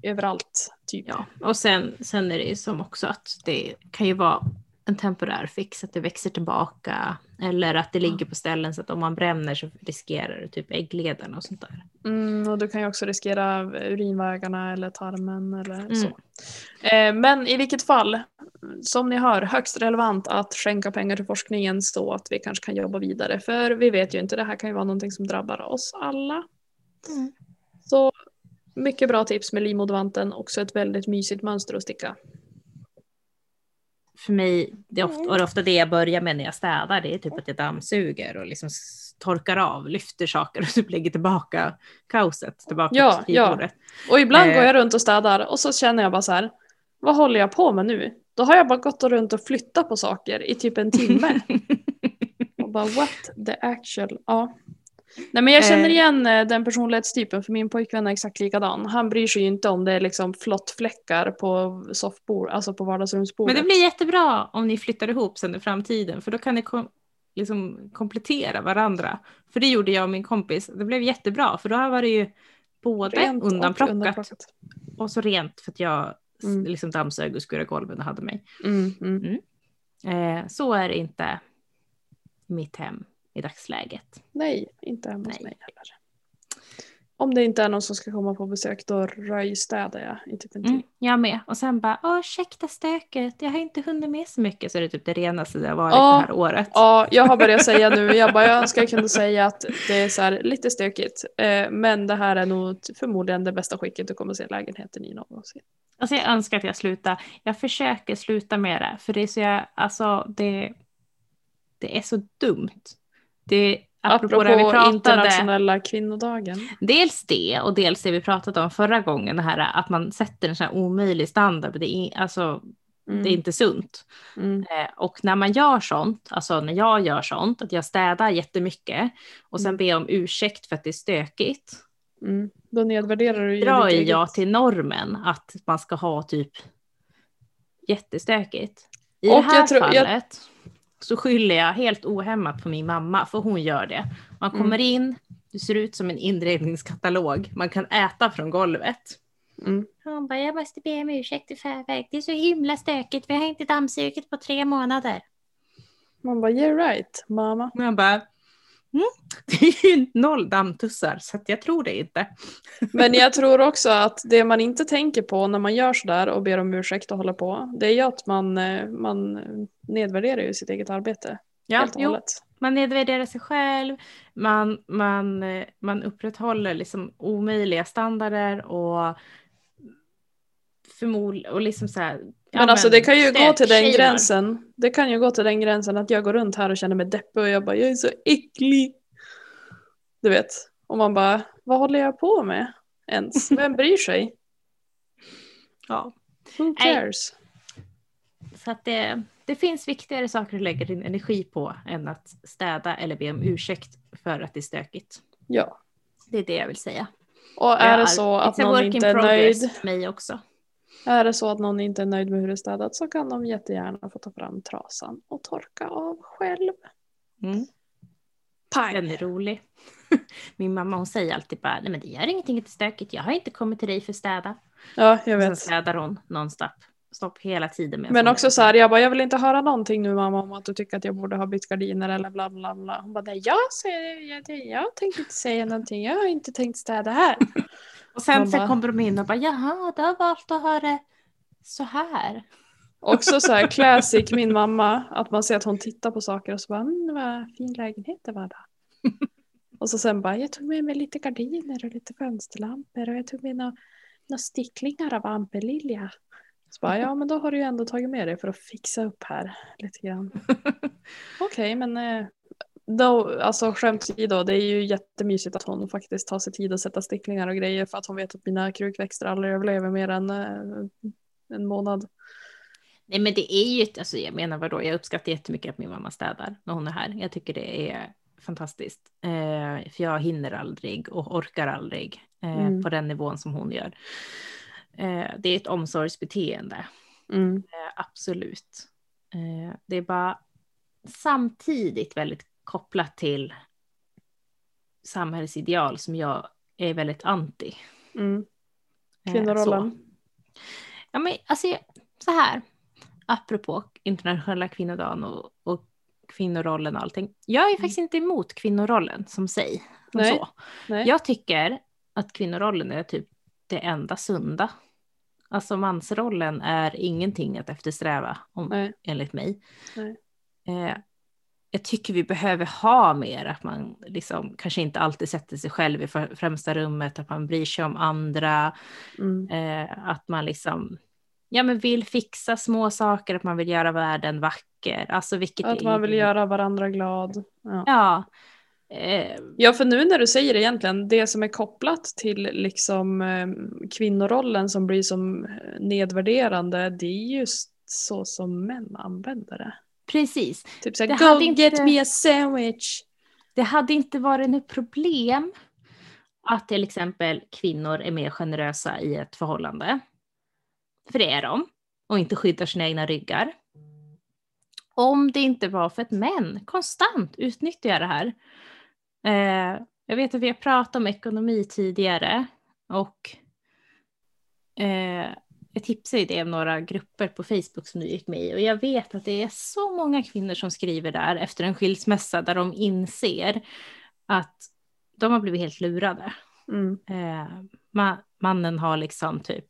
överallt. Typ. Ja, och sen, sen är det ju som också att det kan ju vara en temporär fix, att det växer tillbaka. Eller att det ligger på ställen så att om man bränner så riskerar det typ äggledarna och sånt där. Mm, och du kan ju också riskera urinvägarna eller tarmen eller Mm. så. Eh, men i vilket fall, som ni hör, högst relevant att skänka pengar till forskningen så att vi kanske kan jobba vidare. För vi vet ju inte, det här kan ju vara någonting som drabbar oss alla. Mm. Så mycket bra tips med livmodervanten, också ett väldigt mysigt mönster att sticka. För mig, det är ofta, och det är ofta det jag börjar med när jag städar, det är typ att jag dammsuger och liksom torkar av, lyfter saker och typ lägger tillbaka kaoset tillbaka Ja, på skrivbordet. Och ibland Eh. går jag runt och städar och så känner jag bara så här, vad håller jag på med nu? Då har jag bara gått och runt och flyttat på saker i typ en timme. Och bara what the actual, ja. Nej men jag känner Eh. igen eh, den personlighetstypen för min pojkvän är exakt likadan. Han bryr sig ju inte om det är liksom flottfläckar på soffbord, alltså på vardagsrumsbordet. Men det blir jättebra om ni flyttar ihop sen i framtiden, för då kan ni kom, liksom komplettera varandra. För det gjorde jag och min kompis, det blev jättebra, för då var det ju både Rent och undanplockat och, så rent för att jag Mm. liksom dammsög och skurade golven och hade mig. Mm, mm. Eh, så är det inte mitt hem i dagsläget. Nej, inte hemma hos mig heller. Om det inte är någon som ska komma på besök då röjstädar jag i typ en timme. Mm, jag med. Och sen bara, åh ursäkta stöket, jag har inte hunnit med så mycket. Så är det typ det renaste det har varit Ja. det här året. Ja, jag har börjat säga nu, jag, bara, jag önskar jag kunde säga att det är så här, lite stökigt. Eh, men det här är nog förmodligen det bästa skicket du kommer se lägenheten i någonsin. Alltså jag önskar att jag slutar. Jag försöker sluta med det. För det är så jag, alltså det, det är så dumt. Det, apropå, Apropå vi pratade, internationella kvinnodagen. dels det och dels det vi pratade om förra gången, det här att man sätter en sån här omöjlig standard. Det är, alltså, Mm. det är inte sunt. Mm. Eh, och när man gör sånt, alltså när jag gör sånt, att jag städar jättemycket och sen Mm. ber om ursäkt för att det är stökigt, Mm. Då nedvärderar du ju drar ju jag till normen att man ska ha typ jättestökigt. I Och det här jag tror- jag- fallet så skyller jag helt ohämmat på min mamma, för hon gör det. Man Mm. kommer in, det ser ut som en inredningskatalog, man kan äta från golvet. Mm. Hon bara, jag måste be om ursäkt i förväg, det är så himla stökigt, vi har inte dammsugit på tre månader. Man bara, yeah right, mamma. Jag bara, mm, det är ju noll dammtussar så jag tror det inte. Men jag tror också att det man inte tänker på när man gör sådär och ber om ursäkt och håller på, det är ju att man, eh, man nedvärderar ju sitt eget arbete. Ja, helt och jo, hållet. man nedvärderar sig själv, man, man, eh, man upprätthåller liksom omöjliga standarder och förmodligen, och liksom så här. Men alltså det kan ju gå till den stökshamear. gränsen. Det kan ju gå till den gränsen att jag går runt här och känner mig deppig och jag bara, jag är så äcklig. Du vet. Och man bara, vad håller jag på med ens? Vem bryr sig? Ja, Who Nej. cares? så att det, det finns viktigare saker att lägga din energi på än att städa eller be om ursäkt för att det är stökigt. Ja. Det är det jag vill säga. Och är det så att någon inte är nöjd, mig också. Är det så att någon inte är nöjd med hur det är städat så kan de jättegärna få ta fram trasan och torka av själv. Mm. Pang! Den är rolig. Min mamma hon säger alltid bara, nej men det gör ingenting att det är stökigt, jag har inte kommit till dig för att städa. Ja, jag Och sen vet. städar hon nonstop. Stopp hela tiden med en Men också så här, jag bara, jag vill inte höra någonting nu mamma om att du tycker att jag borde ha bytt gardiner eller bla bla bla. Hon bara, nej jag, säger, jag, jag tänkte inte säga någonting, jag har inte tänkt städa här. Och sen så kommer de in och bara, jaha, du har valt att ha det så här. Också så här classic min mamma, att man ser att hon tittar på saker och så bara mm, vad fin lägenhet det var då. och så sen bara jag tog med mig lite gardiner och lite fönsterlampor och jag tog med några, några sticklingar av ampelilja. Så bara ja men då har du ju ändå tagit med dig för att fixa upp här lite grann. Okej okay, men eh, då, alltså skämt åsido, det är ju jättemysigt att hon faktiskt tar sig tid att sätta sticklingar och grejer för att hon vet att mina krukväxter aldrig överlever mer än eh, en månad. Nej men det är ju, alltså jag menar vadå, jag uppskattar jättemycket att min mamma städar när hon är här. Jag tycker det är fantastiskt. Eh, för jag hinner aldrig och orkar aldrig eh, mm. på den nivån som hon gör. Eh, det är ett omsorgsbeteende. Mm. Eh, absolut. Eh, det är bara samtidigt väldigt kopplat till samhällsideal som jag är väldigt anti. Mm. Kvinnorollen. Ja men alltså så här, apropå internationella kvinnodagen och, och kvinnorollen och allting. Jag är mm. faktiskt inte emot kvinnorollen som sig. Nej. Så. Nej. Jag tycker att kvinnorollen är typ det enda sunda. Alltså mansrollen är ingenting att eftersträva om, enligt mig. Eh, jag tycker vi behöver ha mer, att man liksom kanske inte alltid sätter sig själv i främsta rummet, att man bryr sig om andra, mm. eh, att man liksom ja, men vill fixa små saker, att man vill göra världen vacker. Alltså, vilket att man vill göra varandra glad. Ja. Ja. Eh... ja, för nu när du säger det egentligen, det som är kopplat till liksom eh, kvinnorollen som blir som nedvärderande, det är just så som män använder det. Precis. Typ såhär, go get me a sandwich. Det hade inte varit något problem att till exempel kvinnor är mer generösa i ett förhållande. För det är de. Och inte skyddar sina egna ryggar. Om det inte var för att män konstant utnyttjar det här. Eh, jag vet att vi har pratat om ekonomi tidigare och eh, jag tipsade ju det om några grupper på Facebook som du gick med i och jag vet att det är så många kvinnor som skriver där efter en skilsmässa där de inser att de har blivit helt lurade. Mm. Eh, ma mannen har liksom typ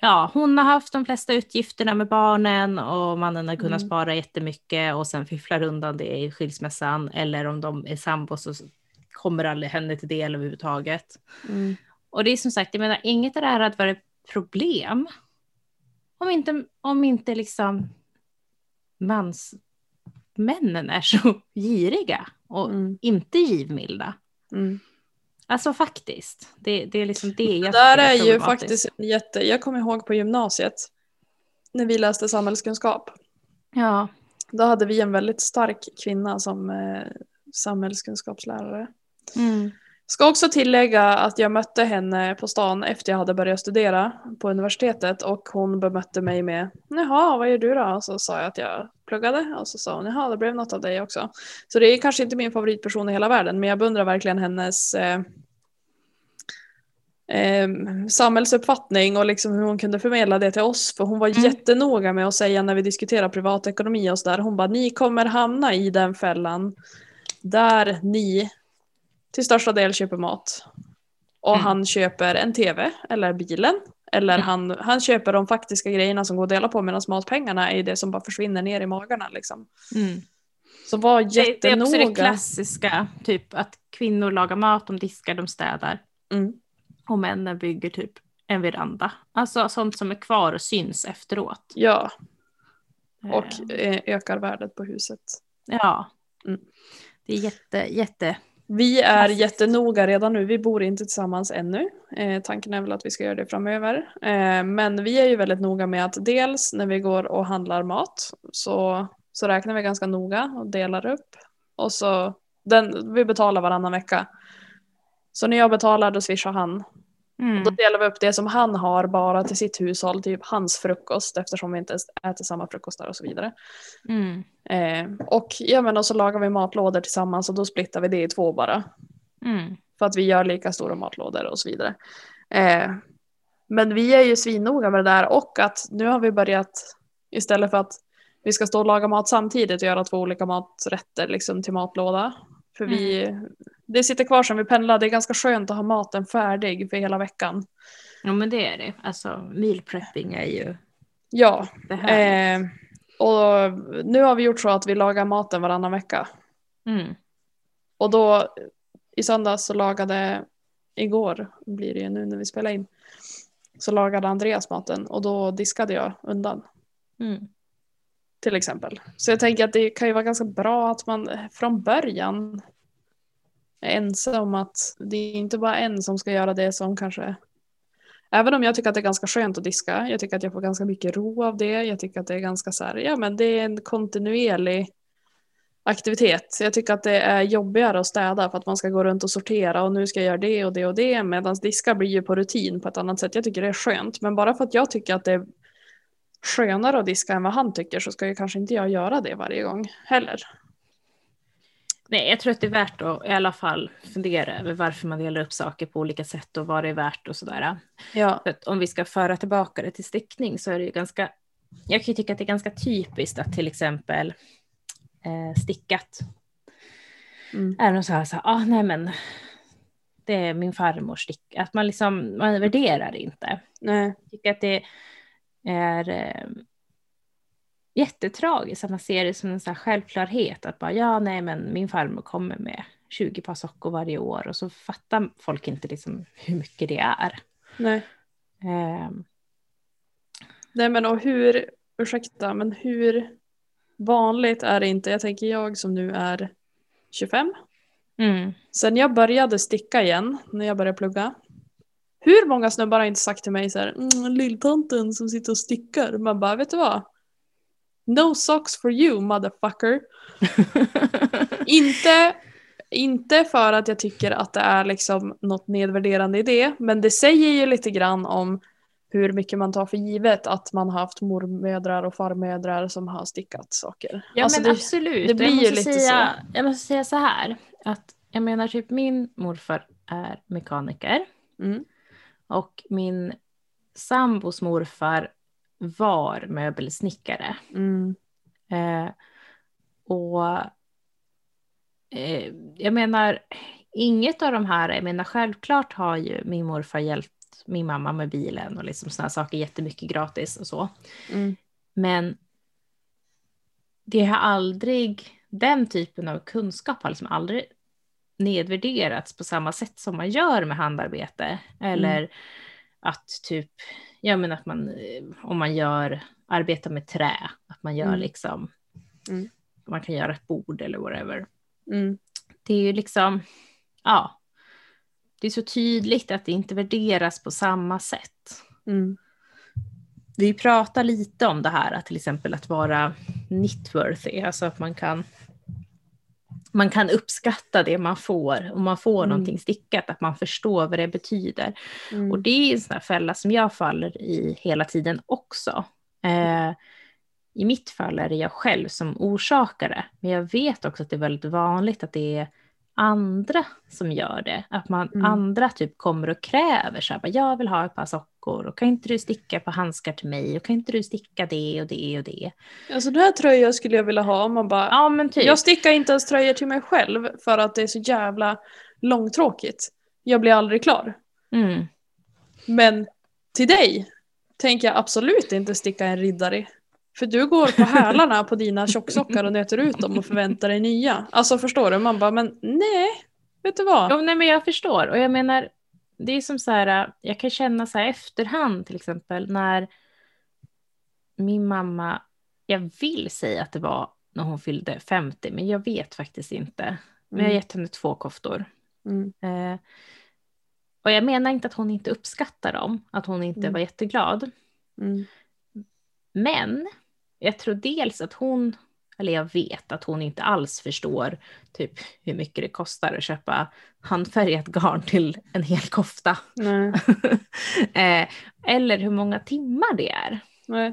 ja, hon har haft de flesta utgifterna med barnen och mannen har kunnat mm. spara jättemycket och sen fifflar undan det i skilsmässan eller om de är sambos så kommer aldrig henne till del överhuvudtaget. Mm. Och det är som sagt, jag menar, inget av det här hade varit problem om inte, om inte liksom mansmännen är så giriga och mm. inte givmilda. Mm. Alltså faktiskt, det, det är liksom det jag Det där är ju faktiskt jätte, jag kommer ihåg på gymnasiet när vi läste samhällskunskap. Ja. Då hade vi en väldigt stark kvinna som eh, samhällskunskapslärare. Mm. Ska också tillägga att jag mötte henne på stan efter jag hade börjat studera på universitetet och hon bemötte mig med Jaha, vad gör du då? Och så sa jag att jag pluggade och så sa hon Jaha, det blev något av dig också. Så det är kanske inte min favoritperson i hela världen men jag beundrar verkligen hennes eh, eh, samhällsuppfattning och liksom hur hon kunde förmedla det till oss. För hon var mm. jättenoga med att säga när vi diskuterar privatekonomi och sådär, hon bara ni kommer hamna i den fällan där ni till största del köper mat. Och mm. han köper en tv eller bilen. Eller mm. han, han köper de faktiska grejerna som går att dela på medan matpengarna är det som bara försvinner ner i magarna. Liksom. Mm. Så var jättenoga. Det, är också det klassiska, typ att kvinnor lagar mat, de diskar, de städar. Mm. Och männen bygger typ en veranda. Alltså sånt som är kvar och syns efteråt. Ja. Och eh. ökar värdet på huset. Ja. Mm. Det är jätte, jätte vi är jättenoga redan nu, vi bor inte tillsammans ännu. Eh, tanken är väl att vi ska göra det framöver. Eh, men vi är ju väldigt noga med att dels när vi går och handlar mat så, så räknar vi ganska noga och delar upp. Och så, den, vi betalar varannan vecka. Så när jag betalar då swishar han Mm. då delar vi upp det som han har bara till sitt hushåll, typ hans frukost eftersom vi inte äter samma frukostar och så vidare. Mm. Eh, och ja, men och så lagar vi matlådor tillsammans och då splittar vi det i två bara. Mm. För att vi gör lika stora matlådor och så vidare. Eh, men vi är ju svinnoga med det där och att nu har vi börjat istället för att vi ska stå och laga mat samtidigt och göra två olika maträtter liksom till matlåda. För vi, mm. Det sitter kvar som vi pendlar, det är ganska skönt att ha maten färdig för hela veckan. Ja men det är det, alltså meal prepping är ju Ja, eh, och nu har vi gjort så att vi lagar maten varannan vecka. Mm. Och då i söndags så lagade, igår blir det ju nu när vi spelar in, så lagade Andreas maten och då diskade jag undan. Mm. Till exempel. Så jag tänker att det kan ju vara ganska bra att man från början ense om att det är inte bara en som ska göra det som kanske Även om jag tycker att det är ganska skönt att diska, jag tycker att jag får ganska mycket ro av det, jag tycker att det är ganska så här, ja men det är en kontinuerlig aktivitet. Jag tycker att det är jobbigare att städa för att man ska gå runt och sortera och nu ska jag göra det och det och det medan diska blir ju på rutin på ett annat sätt. Jag tycker det är skönt men bara för att jag tycker att det är skönare att diska än vad han tycker så ska ju kanske inte jag göra det varje gång heller. Nej, jag tror att det är värt att i alla fall fundera över varför man delar upp saker på olika sätt och vad det är värt och sådär. Ja. För att om vi ska föra tillbaka det till stickning så är det ju ganska, jag kan ju tycka att det är ganska typiskt att till exempel eh, stickat Mm. är någon så här, så här ah, nej men det är min farmors stick, att man liksom, man värderar det inte. Nej. Jag tycker att det är eh, jättetragiskt att man ser det som en så här självklarhet att bara ja, nej, men min farmor kommer med 20 par sockor varje år och så fattar folk inte liksom hur mycket det är. Nej. Eh, Nej men och hur, ursäkta, men hur vanligt är det inte? Jag tänker jag som nu är 25. mm, Sen jag började sticka igen, när jag började plugga. Hur många snubbar har inte sagt till mig så här, mm, lilltanten som sitter och stickar. Man bara, vet du vad? No socks for you motherfucker. inte, inte för att jag tycker att det är liksom något nedvärderande i det, men det säger ju lite grann om hur mycket man tar för givet att man har haft mormödrar och farmödrar som har stickat saker. Ja Alltså men det- absolut. det blir ju lite säga, Jag måste säga så här, att jag menar typ min morfar är mekaniker Mm. och min sambos morfar var möbelsnickare. Mm. Eh, och eh, jag menar, inget av de här, jag menar självklart har ju min morfar hjälpt min mamma med bilen och liksom sådana saker jättemycket gratis och så. Mm. Men det har aldrig, den typen av kunskap har liksom aldrig nedvärderats på samma sätt som man gör med handarbete. Eller att typ, ja men att man, eh, om man gör, arbetar med trä, att man gör Mm. liksom, Mm. man kan göra ett bord eller whatever. Mm. Det är ju liksom, ja, det är så tydligt att det inte värderas på samma sätt Mm. vi pratar lite om det här, att till exempel att vara knitworthy, alltså att man kan man kan uppskatta det man får, om man får Mm. någonting stickat, att man förstår vad det betyder. Mm. Och det är en sån här fälla som jag faller i hela tiden också. Eh, I mitt fall är det jag själv som orsakar det, men jag vet också att det är väldigt vanligt att det är andra som gör det. Att man, Mm. andra typ kommer och kräver så här, bara, jag vill ha ett par sockor och kan inte du sticka på handskar till mig och kan inte du sticka det och det och det. Alltså den här tröjan skulle jag vilja ha. Man bara, Ja men typ. Jag stickar inte ens tröjor till mig själv för att det är så jävla långtråkigt. Jag blir aldrig klar. Mm. Men till dig tänker jag absolut inte sticka en riddare. För du går på hälarna på dina tjocksockar och nöter ut dem och förväntar dig nya. Alltså förstår du? Man bara, men nej, vet du vad? Ja, nej, men jag förstår. Och jag menar, det är som så här, jag kan känna så här efterhand till exempel när min mamma, jag vill säga att det var när hon fyllde 50, men jag vet faktiskt inte. Men jag har gett henne två koftor. Mm. Eh, och jag menar inte att hon inte uppskattar dem, att hon inte Mm. var jätteglad. Mm. Men jag tror dels att hon, eller jag vet att hon inte alls förstår typ hur mycket det kostar att köpa handfärgat garn till en hel kofta. Eh, eller hur många timmar det är. nej.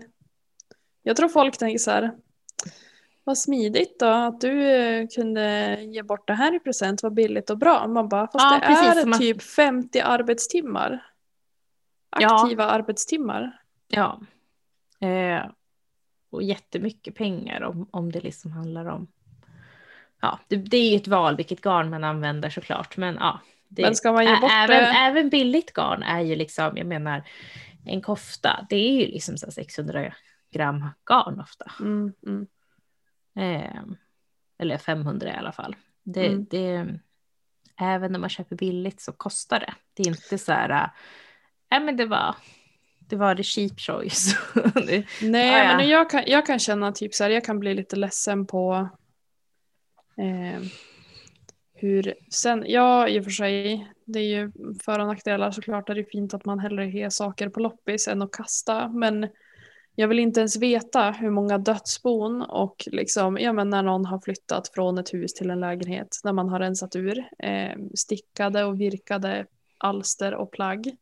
Jag tror folk tänker så här. Vad smidigt då att du eh, kunde ge bort det här i present, vad billigt och bra. Man bara, fast Ja, det precis, är att- typ 50 arbetstimmar. Ja. Aktiva arbetstimmar. Ja. Eh, och jättemycket pengar om, om det liksom handlar om... Ja, det, det är ju ett val vilket garn man använder såklart, men ja. Det, Men ska man ge bort även, även billigt garn är ju liksom, jag menar, en kofta, det är ju liksom så 600 gram garn ofta. Mm, mm. Eh, eller 500 i alla fall. Det, Mm. det, även när man köper billigt så kostar det. Det är inte så här, äh, men det var, det var det cheap choice. det, Nej, Ja, ja. men jag kan, jag kan känna typ så här, jag kan bli lite ledsen på eh, hur, sen, ja i och för sig, det är ju för och nackdelar såklart, är det fint att man hellre har saker på loppis än att kasta, men jag vill inte ens veta hur många dödsbon och liksom, ja men när någon har flyttat från ett hus till en lägenhet, när man har rensat ur eh, stickade och virkade alster och plagg.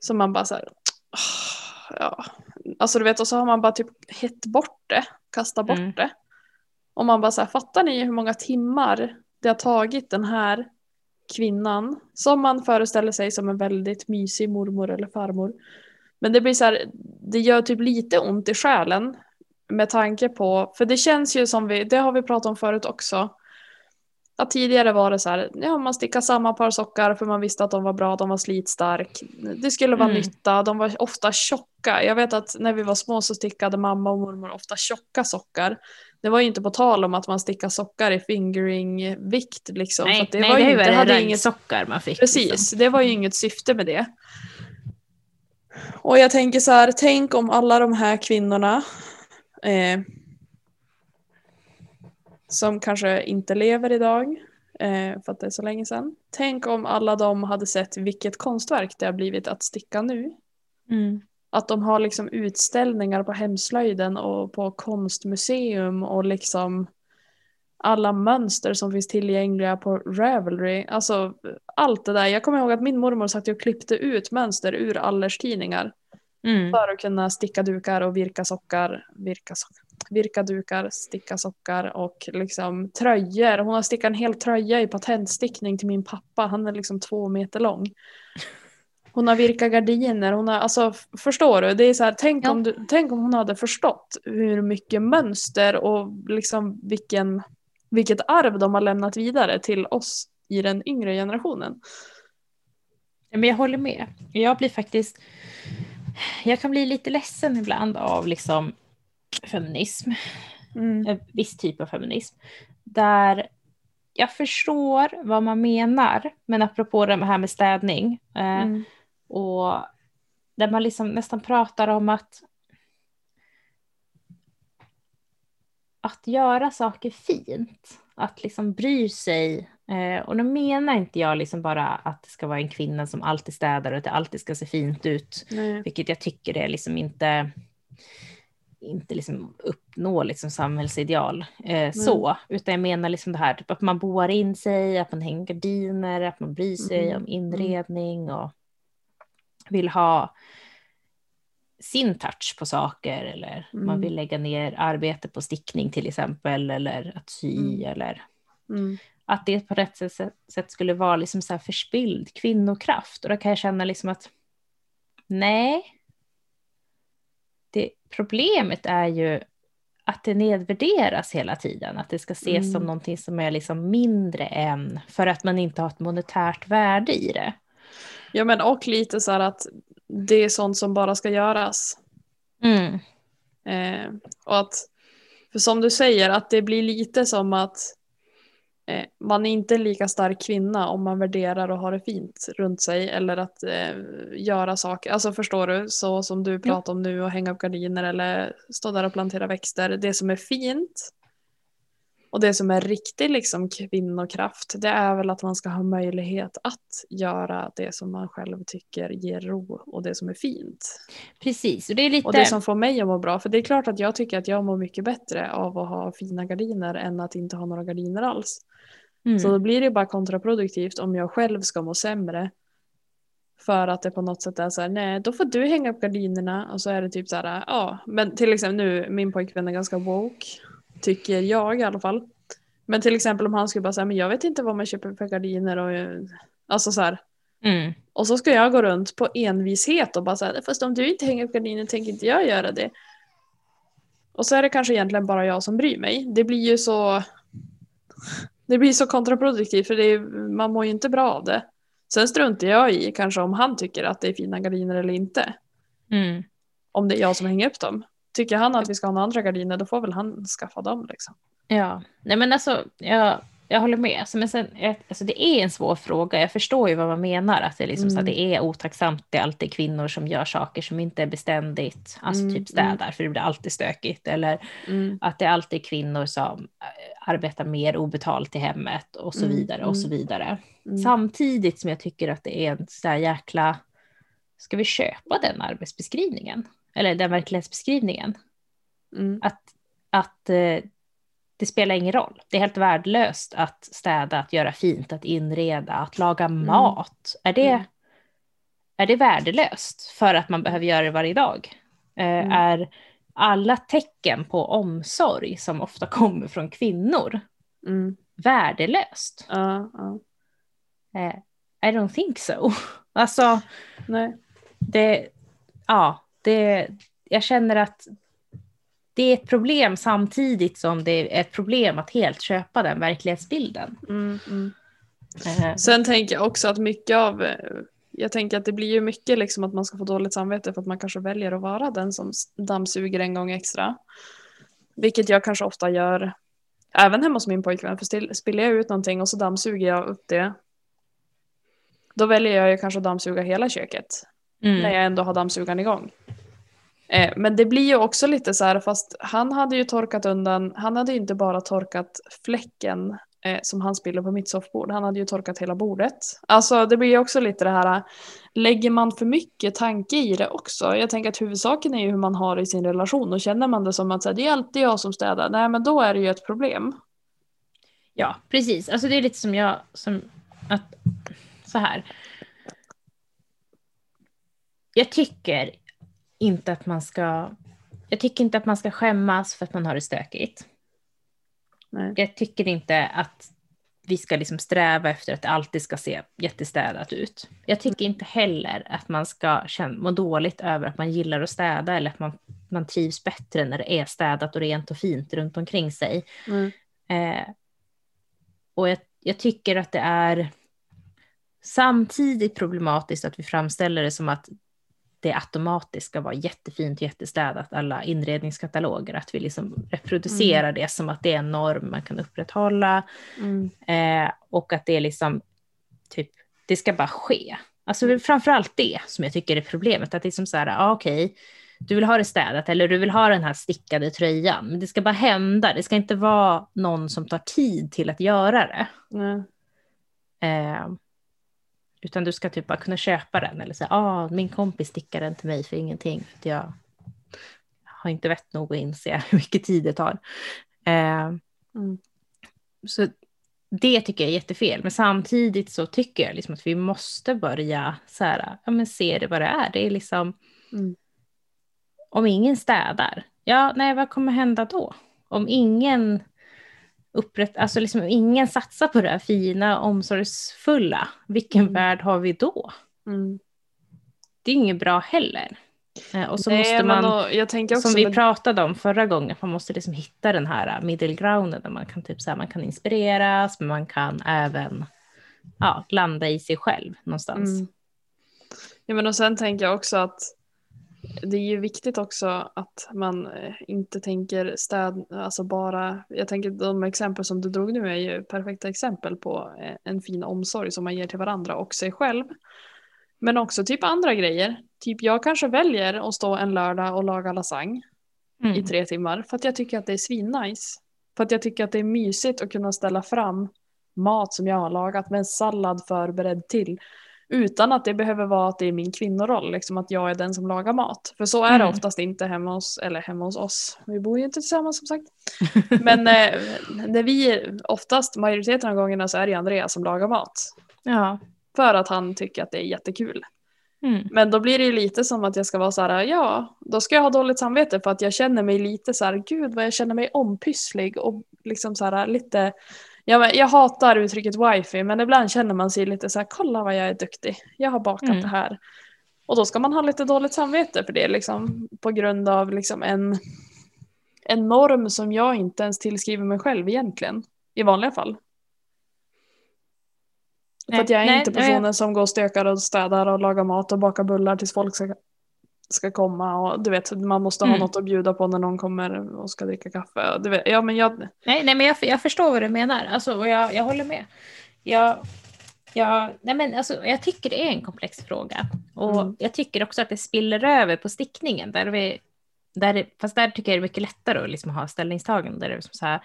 Så man bara så här, "Ah, ja, alltså du vet, och så har man bara typ hett bort det, kastat bort Mm. det. Och man bara så här, fattar ni hur många timmar det har tagit den här kvinnan, som man föreställer sig som en väldigt mysig mormor eller farmor. Men det blir så här, det gör typ lite ont i själen med tanke på, för det känns ju som vi, det har vi pratat om förut också, att tidigare var det så här, ja man stickade samma par sockar för man visste att de var bra, de var slitstark. Det skulle vara Mm. nytta, de var ofta tjocka. Jag vet att när vi var små så stickade mamma och mormor ofta tjocka sockar. Det var ju inte på tal om att man stickade sockar i fingering-vikt liksom. nej, det nej, var det ju inte, hade inget sockar man fick. Precis, Liksom. det var ju inget syfte med det. Och jag tänker så här, tänk om alla de här kvinnorna eh, som kanske inte lever idag, eh, för att det är så länge sedan. Tänk om alla de hade sett vilket konstverk det har blivit att sticka nu. Mm. Att de har liksom utställningar på hemslöjden och på konstmuseum och liksom alla mönster som finns tillgängliga på Ravelry. Alltså allt det där. Jag kommer ihåg att min mormor satt och klippte ut mönster ur Allers tidningar Mm. för att kunna sticka dukar och virka sockar, virka, sockar, virka dukar, sticka sockar och liksom tröjor. Hon har stickat en hel tröja i patentstickning till min pappa. Han är liksom två meter lång. Hon har virkat gardiner. Hon har, alltså, förstår du? Det är så här, tänk, Ja. om du, tänk om hon hade förstått hur mycket mönster och liksom vilken, vilket arv de har lämnat vidare till oss i den yngre generationen. Men jag håller med. Jag blir faktiskt... Jag kan bli lite ledsen ibland av liksom feminism. en viss typ av feminism. Där jag förstår vad man menar, men apropå det här med städning. Eh, Mm. och där man liksom nästan pratar om att att göra saker fint, att liksom bry sig. Eh, och då menar inte jag liksom bara att det ska vara en kvinna som alltid städar och att det alltid ska se fint ut, Nej. vilket jag tycker är liksom inte inte liksom uppnå liksom samhällsideal eh, så, utan jag menar liksom det här typ att man boar in sig, att man hänger gardiner, att man bryr sig Mm, om inredning och vill ha sin touch på saker eller man Mm. vill lägga ner arbete på stickning till exempel eller att sy Mm. eller Mm. att det på rätt sätt, sätt skulle vara liksom så här förspilld kvinnokraft och då kan jag känna liksom att nej. Problemet är ju att det nedvärderas hela tiden, att det ska ses Mm. som någonting som är liksom mindre än för att man inte har ett monetärt värde i det. Ja men och lite så här att det är sånt som bara ska göras. Mm. Eh, och att, för som du säger, att det blir lite som att eh, man är inte lika stark kvinna om man värderar och har det fint runt sig eller att eh, göra saker, alltså förstår du, så som du pratar om nu och hänga upp gardiner eller stå där och plantera växter. Det som är fint och det som är riktig liksom kvinnokraft, det är väl att man ska ha möjlighet att göra det som man själv tycker ger ro och det som är fint. Precis, och det är lite... Och det som får mig att må bra, för det är klart att jag tycker att jag mår mycket bättre av att ha fina gardiner än att inte ha några gardiner alls. Mm. Så då blir det bara kontraproduktivt om jag själv ska må sämre. För att det på något sätt är så här, nej då får du hänga upp gardinerna och så är det typ så här, ja. Men till exempel nu, min pojkvän är ganska woke, tycker jag i alla fall. Men till exempel om han skulle bara säga, men jag vet inte vad man köper för gardiner och alltså så här. mm. Och så ska jag gå runt på envishet och bara säga, fast om du inte hänger upp gardinen tänker inte jag göra det. Och så är det kanske egentligen bara jag som bryr mig. Det blir ju så det blir så kontraproduktivt för är, man mår ju inte bra av det. Sen struntar jag i kanske om han tycker att det är fina gardiner eller inte. Mm. Om det är jag som hänger upp dem. Tycker han att vi ska ha några andra gardiner då får väl han skaffa dem liksom. Ja, nej men alltså jag, jag håller med. Alltså, men sen, alltså, det är en svår fråga. Jag förstår ju vad man menar. Att det, är liksom så att Mm. det är otacksamt. Det är alltid kvinnor som gör saker som inte är beständigt. Alltså Mm, typ städar, för det blir alltid stökigt. Eller Mm. att det är alltid kvinnor som eh, arbetar mer obetalt i hemmet och så Mm, vidare och så mm. vidare. Mm. Samtidigt som jag tycker att det är en där jäkla... Ska vi köpa den arbetsbeskrivningen? Eller den verklighetsbeskrivningen? Mm. att, att eh, det spelar ingen roll. Det är helt värdelöst att städa, att göra fint, att inreda, att laga mat. Är, det, Mm. är det värdelöst för att man behöver göra det varje dag? Eh, Mm. Är alla tecken på omsorg som ofta kommer från kvinnor Mm. värdelöst? Ja. Eh, I don't think so. Alltså, Nej. det, ja, det, jag känner att det är ett problem samtidigt som det är ett problem att helt köpa den verklighetsbilden. Mm. Mm. Eh, Sen tänker jag också att mycket av, eh, jag tänker att det blir ju mycket liksom att man ska få dåligt samvete för att man kanske väljer att vara den som dammsuger en gång extra. Vilket jag kanske ofta gör, även hemma hos min pojkvän, för spiller jag ut någonting och så dammsuger jag upp det. Då väljer jag ju kanske att dammsuga hela köket, när mm, jag ändå har dammsugaren igång. Eh, men det blir ju också lite så här, fast han hade ju torkat undan, han hade ju inte bara torkat fläcken eh, som han spiller på mitt soffbord, han hade ju torkat hela bordet. Alltså det blir ju också lite det här, lägger man för mycket tanke i det också? Jag tänker att huvudsaken är ju hur man har det i sin relation och känner man det som att så här, det är alltid jag som städar, nej men då är det ju ett problem. ja, precis. Alltså det är lite som jag, som att, så här. Jag tycker inte att man ska, jag tycker inte att man ska skämmas för att man har det stökigt. Nej. Jag tycker inte att vi ska liksom sträva efter att det alltid ska se jättestädat ut. Jag tycker inte heller att man ska känna, må dåligt över att man gillar att städa eller att man, man trivs bättre när det är städat och rent och fint runt omkring sig. Mm. Eh, och jag, jag tycker att det är samtidigt problematiskt att vi framställer det som att det automatiskt ska vara jättefint jättestädat, alla inredningskataloger, att vi liksom reproducerar det som att det är en norm man kan upprätthålla Mm. eh, och att det är liksom typ, det ska bara ske. Alltså är framförallt det som jag tycker är problemet, att det är som så här, ah, okej, du vill ha det städat eller du vill ha den här stickade tröjan, men det ska bara hända, det ska inte vara någon som tar tid till att göra det. Nej. Eh, utan du ska typ bara kunna köpa den eller säga, ah, min kompis stickar den till mig för ingenting, för jag har inte vett nog att inse hur mycket tid det tar. Eh, Mm. så det tycker jag är jättefel, men samtidigt så tycker jag liksom att vi måste börja så här, ja men se det vad det är. Det är liksom, Mm. om ingen städar, ja nej vad kommer hända då? Om ingen upprätt, alltså liksom ingen satsar på det här fina, omsorgsfulla, vilken Mm. värld har vi då? Mm. Det är inget bra heller. Eh, Och så Nej, måste men man, och jag tänker också som vi med- pratade om förra gången, man måste liksom hitta den här middle grounden där man kan, typ så här, man kan inspireras, men man kan även ja, landa i sig själv någonstans. Mm. Ja, men och sen tänker jag också att det är ju viktigt också att man eh, inte tänker städ, alltså bara, jag tänker de exempel som du drog nu är ju perfekta exempel på eh, en fin omsorg som man ger till varandra och sig själv. Men också typ andra grejer. Typ jag kanske väljer att stå en lördag och laga lasagne i Mm. tre timmar för att jag tycker att det är svinnice. För att jag tycker att det är mysigt att kunna ställa fram mat som jag har lagat med en sallad förberedd till. Utan att det behöver vara att det är min kvinnoroll, liksom att jag är den som lagar mat. För så är det Mm. oftast inte hemma hos, eller hemma hos oss. Vi bor ju inte tillsammans som sagt. Men eh, när vi, oftast majoriteten av gångerna så är det Andreas som lagar mat. Ja. För att han tycker att det är jättekul. Mm. Men då blir det ju lite som att jag ska vara så här, ja, då ska jag ha dåligt samvete för att jag känner mig lite så här, gud vad jag känner mig ompysslig och liksom så här lite, ja, men jag hatar uttrycket wifi men ibland känner man sig lite så här, kolla vad jag är duktig, jag har bakat Mm. det här. Och då ska man ha lite dåligt samvete för det liksom på grund av liksom en, en norm som jag inte ens tillskriver mig själv egentligen, i vanliga fall. För att jag är Nej, inte nej, jag- personen som går och stökar och städar och lagar mat och bakar bullar tills folk ska, komma. Och du vet, man måste ha Mm. något att bjuda på när någon kommer och ska dricka kaffe. Du vet, ja, men jag, Nej, nej men jag, jag förstår vad du menar alltså, och jag, jag håller med. Jag, jag, nej men alltså, jag tycker det är en komplex fråga. Och Mm. jag tycker också att det spiller över på stickningen. Där vi, där fast där tycker jag det är mycket lättare att liksom ha ställningstagande. Där det, är som så här,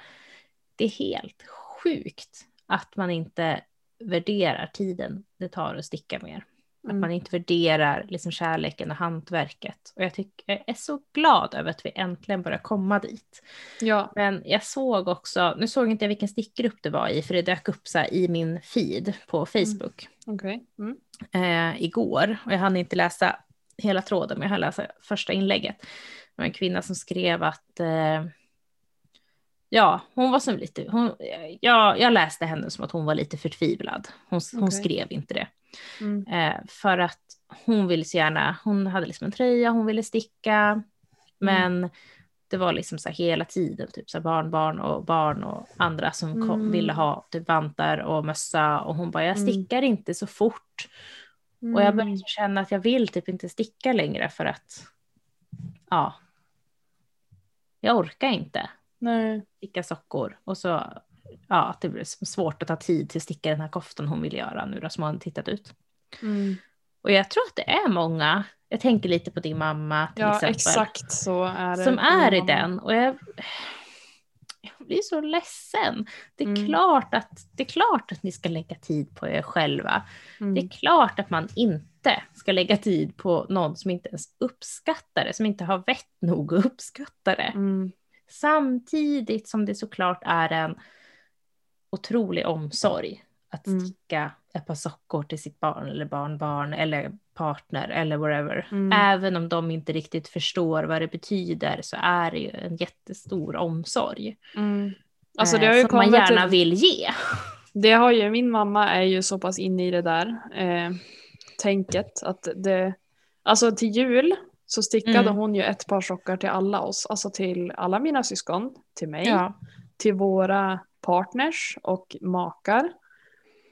det är helt sjukt att man inte värderar tiden det tar att sticka mer. Att Mm. man inte värderar liksom kärleken och hantverket. Och jag, tycker, jag är så glad över att vi äntligen börjar komma dit. ja. Men jag såg också, nu såg inte jag vilken stickgrupp det var i, för det dök upp så i min feed på Facebook okej. Mm. eh, igår. Och jag hann inte läsa hela tråden, men jag hann läsa första inlägget. Det var en kvinna som skrev att, eh, ja, hon var som lite, hon, ja, jag läste henne som att hon var lite förtvivlad. Hon, hon Okej. skrev inte det. Mm. Eh, för att hon ville så gärna, hon hade liksom en tröja, hon ville sticka, men det var liksom så hela tiden, typ så barnbarn och barn och andra som kom, Mm. ville ha typ vantar och mössa och hon bara, jag Mm. stickar inte så fort. Och jag började Mm. känna att jag vill typ inte sticka längre för att, ja, jag orkar inte Nej. sticka sockor. Och så, ja, att det blev svårt att ta tid till att sticka den här koftan hon ville göra nu då, som hon tittat ut. Mm. Och jag tror att det är många, jag tänker lite på din mamma till Ja, exempel, exakt så är det. som är i den. Och jag, jag blir så ledsen. Det är, Mm. klart att, det är klart att ni ska lägga tid på er själva. Det är Mm. klart att man inte ska lägga tid på någon som inte ens uppskattar det, som inte har vett nog att uppskatta det. Mm. Samtidigt som det såklart är en otrolig omsorg att Mm. sticka ett par sockor till sitt barn eller barnbarn eller partner eller whatever. Mm. Även om de inte riktigt förstår vad det betyder så är det ju en jättestor omsorg. Mm. Alltså det eh, har ju som man gärna till- vill ge. Det har ju, min mamma är ju så pass inne i det där eh, tänket att det, alltså till jul så stickade Mm. hon ju ett par sockar till alla oss, alltså till alla mina syskon, till mig, Ja. till våra partners och makar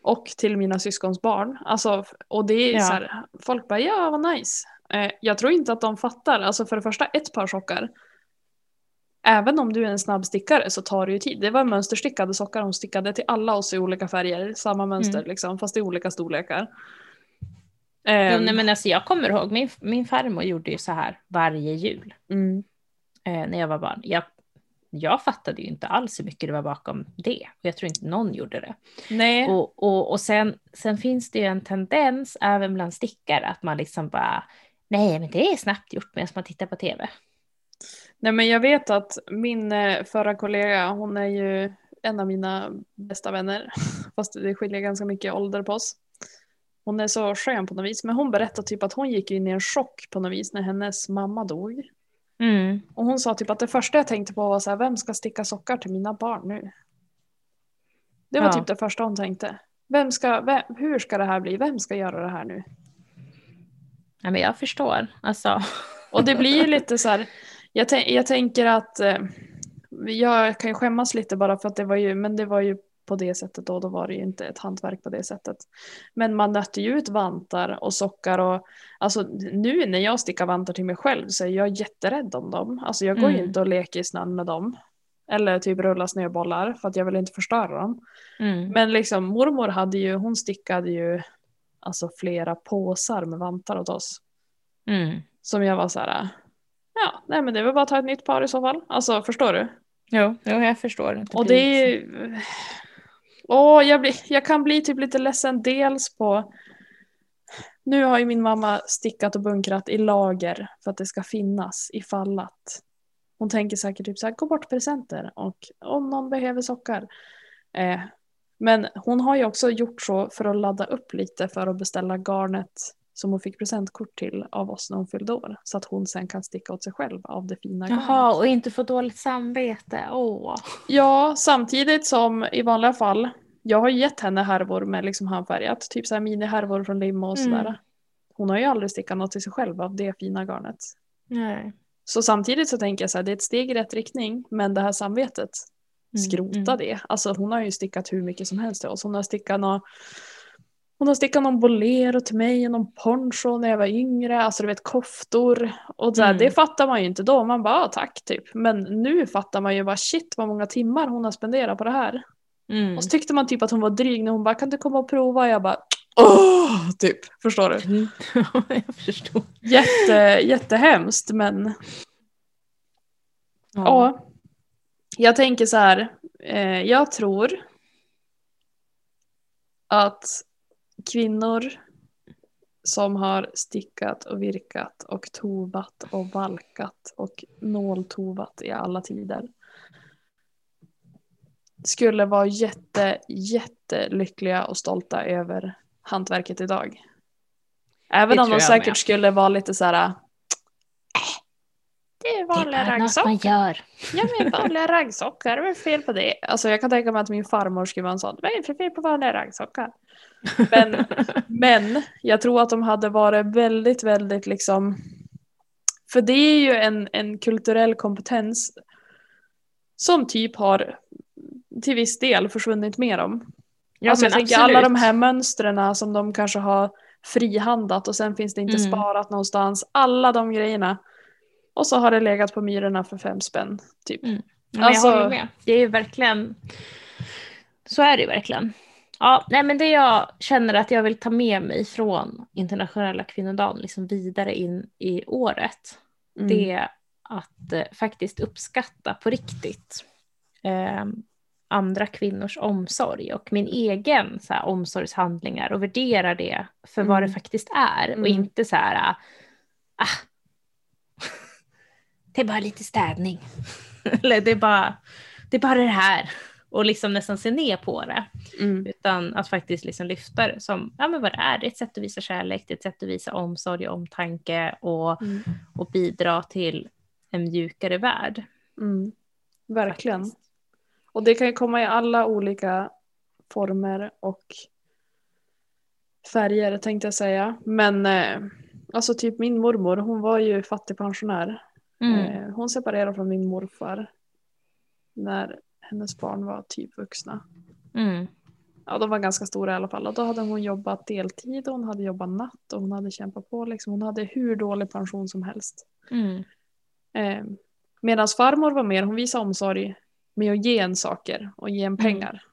och till mina syskons barn. Alltså, och det är Ja. så här, folk bara ja vad nice. Eh, jag tror inte att de fattar, alltså för det första ett par sockar Även om du är en snabb stickare så tar det ju tid. Det var mönsterstickade sockar hon stickade till alla oss i olika färger. Samma mönster Mm. liksom, fast i olika storlekar. Ehm, nej, men alltså, jag kommer ihåg, min, min farmor gjorde ju så här varje jul mm, eh, när jag var barn. Jag, jag fattade ju inte alls hur mycket det var bakom det. Och jag tror inte någon gjorde det. nej, Och, och, och sen, sen finns det ju en tendens även bland stickare att man liksom bara, nej men det är snabbt gjort medan man tittar på tv. nej, men jag vet att min eh, förra kollega, hon är ju en av mina bästa vänner. Fast det skiljer ganska mycket ålder på oss. Hon är så skön på något vis. Men hon berättade typ att hon gick in i en chock på något vis när hennes mamma dog. Mm. Och hon sa typ att det första jag tänkte på var så här, vem ska sticka sockar till mina barn nu? Det var Ja. typ det första hon tänkte. Vem ska, vem, hur ska det här bli? Vem ska göra det här nu? Ja, men jag förstår. Alltså, Och det blir lite så här, jag, jag tänker att eh, jag kan ju skämmas lite bara för att det var ju, men det var ju på det sättet då, då var det ju inte ett hantverk på det sättet. Men man nötte ju ut vantar och sockar och alltså nu när jag stickar vantar till mig själv så är jag jätterädd om dem. Alltså jag går Mm. inte och leker i snön med dem. Eller typ rulla snöbollar för att jag vill inte förstöra dem. mm. Men liksom mormor hade ju, hon stickade ju alltså flera påsar med vantar åt oss. Mm. Som jag var så här, ja, nej men det är väl bara att ta ett nytt par i så fall. Alltså förstår du? Jo, jo, jag förstår. Och det är ju, åh, jag, blir, jag kan bli typ lite ledsen dels på, nu har ju min mamma stickat och bunkrat i lager för att det ska finnas ifall att hon tänker säkert typ så här, gå bort presenter och om någon behöver sockar. Eh, men hon har ju också gjort så för att ladda upp lite för att beställa garnet som hon fick presentkort till av oss när hon fyllde år. Så att hon sen kan sticka åt sig själv av det fina garnet. Jaha, och inte få dåligt samvete. Åh. Ja, samtidigt som i vanliga fall, jag har gett henne härvor med liksom handfärgat, typ så här minihärvor från lim och Mm. sådär. Hon har ju aldrig stickat något till sig själv av det fina garnet. Nej. Så samtidigt så tänker jag så här, det är ett steg i rätt riktning, men det här samvetet, Mm, skrota mm. det. Alltså hon har ju stickat hur mycket som helst till oss. Hon har stickat nå hon har stickat någon bolero till mig, någon poncho när jag var yngre, alltså du vet koftor. Och så här, Mm. det fattar man ju inte då, man bara ah, tack typ. Men nu fattar man ju bara shit vad många timmar hon har spenderat på det här. Mm. Och så tyckte man typ att hon var dryg när hon bara kan du komma och prova? Jag bara åh, typ. Förstår du? Mm. jag förstår. Jätte, jättehemskt men ja. Jag tänker så här, eh, jag tror att kvinnor som har stickat och virkat och tovat och valkat och nåltovat i alla tider skulle vara jätte, jättelyckliga och stolta över hantverket idag. Även Det om de säkert med. skulle vara lite så här. "Äh, Det är Det är vanliga något man raggsockor. gör. Ja men vanliga raggsockor, vad är fel på det? Alltså jag kan tänka mig att min farmor skulle vara en sån. Vad är det för fel på vanliga raggsockor? Men, men jag tror att de hade varit väldigt, väldigt liksom. För det är ju en, en kulturell kompetens som typ har till viss del försvunnit med dem. Ja, alltså jag tänker absolut. alla de här mönstren som de kanske har frihandat och sen finns det inte Mm. sparat någonstans. Alla de grejerna. Och så har det legat på myrorna för fem spänn. Typ. Mm. Ja, Alltså- Jag håller med. Det är ju verkligen, så är det ju verkligen. Ja, nej men det jag känner att jag vill ta med mig från internationella kvinnodagen liksom vidare in i året, Mm. det är att eh, faktiskt uppskatta på riktigt eh, andra kvinnors omsorg och min egen så här, omsorgshandlingar och värdera det för vad Mm. det faktiskt är och Mm. inte så här, ah, det är bara lite städning. Eller det är bara det, är bara det här. Och liksom nästan se ner på det. Mm. Utan att faktiskt liksom lyfta det som ja, men vad det är. Det är ett sätt att visa kärlek, det är ett sätt att visa omsorg och omtanke och, Mm. och bidra till en mjukare värld. Mm. Verkligen. faktiskt. Och det kan ju komma i alla olika former och färger tänkte jag säga. Men eh, alltså typ min mormor, hon var ju fattigpensionär. Mm. Eh, hon separerade från min morfar när hennes barn var typ vuxna. Mm. Ja, de var ganska stora i alla fall. Och då hade hon jobbat deltid och hon hade jobbat natt och hon hade kämpat på. Liksom. Hon hade hur dålig pension som helst. Mm. Eh, Medan farmor var mer, hon visade omsorg med att ge en saker och ge en pengar.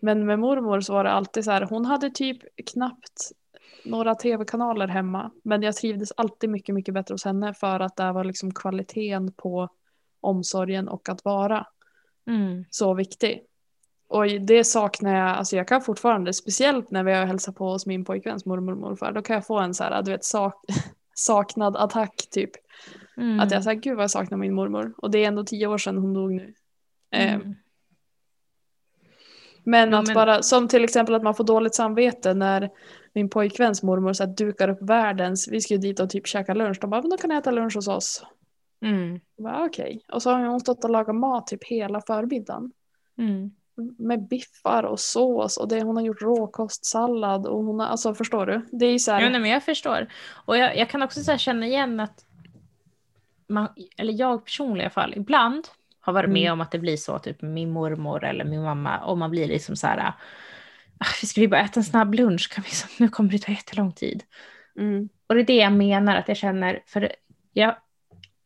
Men med mormor så var det alltid så här, hon hade typ knappt några tv-kanaler hemma. Men jag trivdes alltid mycket, mycket bättre hos henne för att det var liksom kvaliteten på omsorgen och att vara Mm. så viktig. Och det saknar jag, alltså jag kan fortfarande, speciellt när vi har hälsat på hos min pojkväns mormor och morfar, då kan jag få en så här, du vet, sak, saknad attack typ. Mm. Att jag säger gud vad jag saknar min mormor. Och det är ändå tio år sedan hon dog nu. Eh, Mm. Men Jo, att men- bara, som till exempel att man får dåligt samvete när min pojkväns mormor så dukar upp världens, vi skulle dit och typ käka lunch, de bara men då kan jag äta lunch hos oss. Mm. Okej, och så har hon stått och lagat mat typ hela förmiddagen. Mm. Med biffar och sås och det, hon har gjort råkostsallad och hon har, alltså förstår du? Det är så här, Ja, nej, men jag förstår. Och jag, jag kan också så känna igen att, man, eller jag personligen i alla fall, ibland har varit med Mm. om att det blir så, typ min mormor eller min mamma, och man blir liksom så här, ah, ska vi bara äta en snabb lunch, kan vi, så- nu kommer det ta jättelång tid. mm, Och det är det jag menar att jag känner, för jag,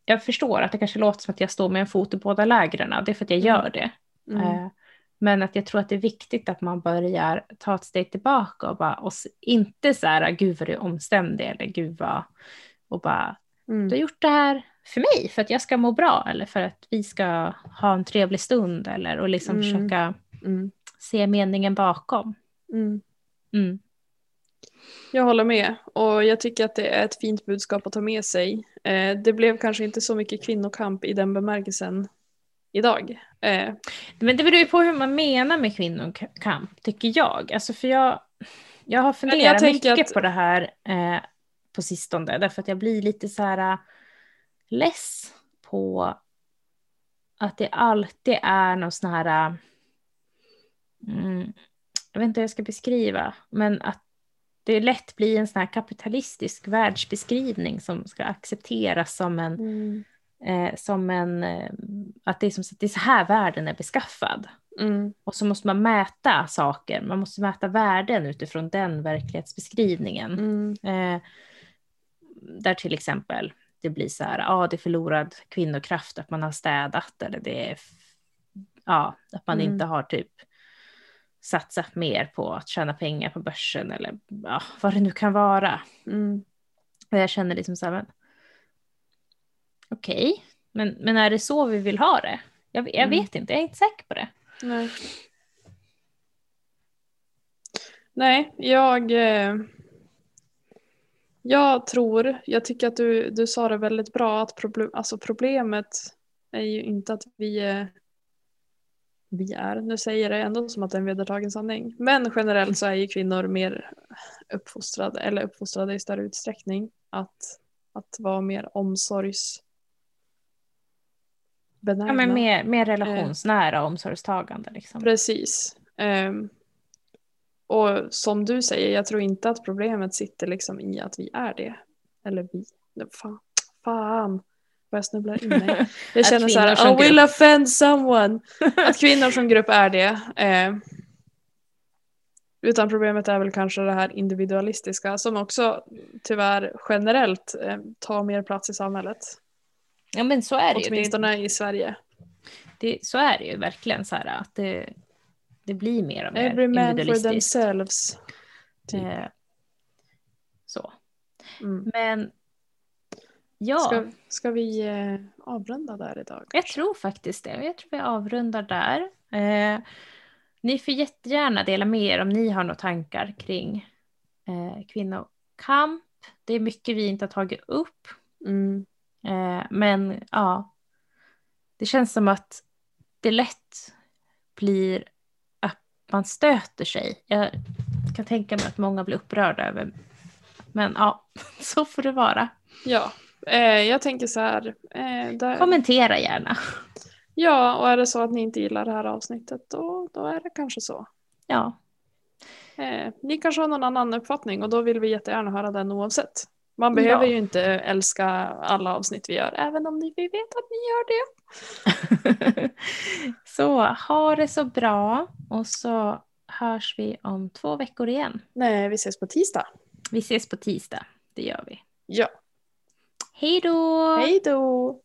jag förstår att det kanske låter som att jag står med en fot i båda lägren, det är för att jag gör det. mm, Eh, Men att jag tror att det är viktigt att man börjar ta ett steg tillbaka och, bara, och inte så här, gud vad du är omständig eller gud vad, och bara, du har mm, gjort det här för mig, för att jag ska må bra eller för att vi ska ha en trevlig stund eller och liksom Mm. försöka mm, se meningen bakom. mm. Mm. Jag håller med och jag tycker att det är ett fint budskap att ta med sig. Eh, det blev kanske inte så mycket kvinnokamp i den bemärkelsen idag. Eh, Men det beror ju på hur man menar med kvinnokamp, tycker jag. Alltså för jag, jag har funderat tänker mycket att- på det här eh, på sistone, därför att jag blir lite så här äh, less på att det alltid är någon sån här, äh, mm, jag vet inte hur jag ska beskriva, men att det lätt blir en sån här kapitalistisk världsbeskrivning som ska accepteras som en eh, som en, eh, att det är, som, att det är så här världen är beskaffad. Mm. Och så måste man mäta saker, man måste mäta värden utifrån den verklighetsbeskrivningen. Mm. Eh, där till exempel det blir så här, ja ah, det är förlorad kvinnokraft, att man har städat eller det är, ja, att man Mm. inte har typ satsat mer på att tjäna pengar på börsen eller ja, vad det nu kan vara. Mm. Och jag känner liksom så här, men okej, men, men är det så vi vill ha det? Jag, jag Mm. vet inte, jag är inte säker på det. Nej. Nej, jag... Eh, jag tror, jag tycker att du, du sa det väldigt bra, att problem, alltså problemet är ju inte att vi är, vi är, nu säger jag det ändå som att det är en vedertagen sanning, men generellt så är ju kvinnor mer uppfostrade, eller uppfostrade i större utsträckning, att, att vara mer omsorgs Ja, men mer, mer relationsnära omsorgstagande. Liksom. Precis. Ehm, och som du säger, jag tror inte att problemet sitter liksom i att vi är det. Eller vi. Fan, fan vad jag snubblar in mig. Jag känner så här, I will grupp." offend someone. Att kvinnor som grupp är det. Ehm, utan problemet är väl kanske det här individualistiska som också tyvärr generellt eh, tar mer plats i samhället. Ja men så är det ju. Det, Åtminstone i Sverige. det, så är det ju verkligen så här att det, det blir mer och mer Every man for themselves. typ. Eh, så. Mm. Men ja, Ska, ska vi eh, avrunda där idag? jag tror faktiskt det. Jag tror vi avrundar där. Eh, ni får jättegärna dela med er om ni har några tankar kring eh, kvinnokamp. Det är mycket vi inte har tagit upp. Mm. Eh, men ja, det känns som att det lätt blir att man stöter sig. Jag kan tänka mig att många blir upprörda över. Men ja, så får det vara. Ja, eh, jag tänker så här. Eh, där, Kommentera gärna. ja, och är det så att ni inte gillar det här avsnittet då, då är det kanske så. Ja, Eh, ni kanske har någon annan uppfattning och då vill vi jättegärna höra den oavsett. Man behöver Ja. ju inte älska alla avsnitt vi gör, även om vi vet att ni gör det. så ha det så bra och så hörs vi om två veckor igen. Nej, vi ses på tisdag. Vi ses på tisdag, det gör vi. Ja, Hej då! hej då!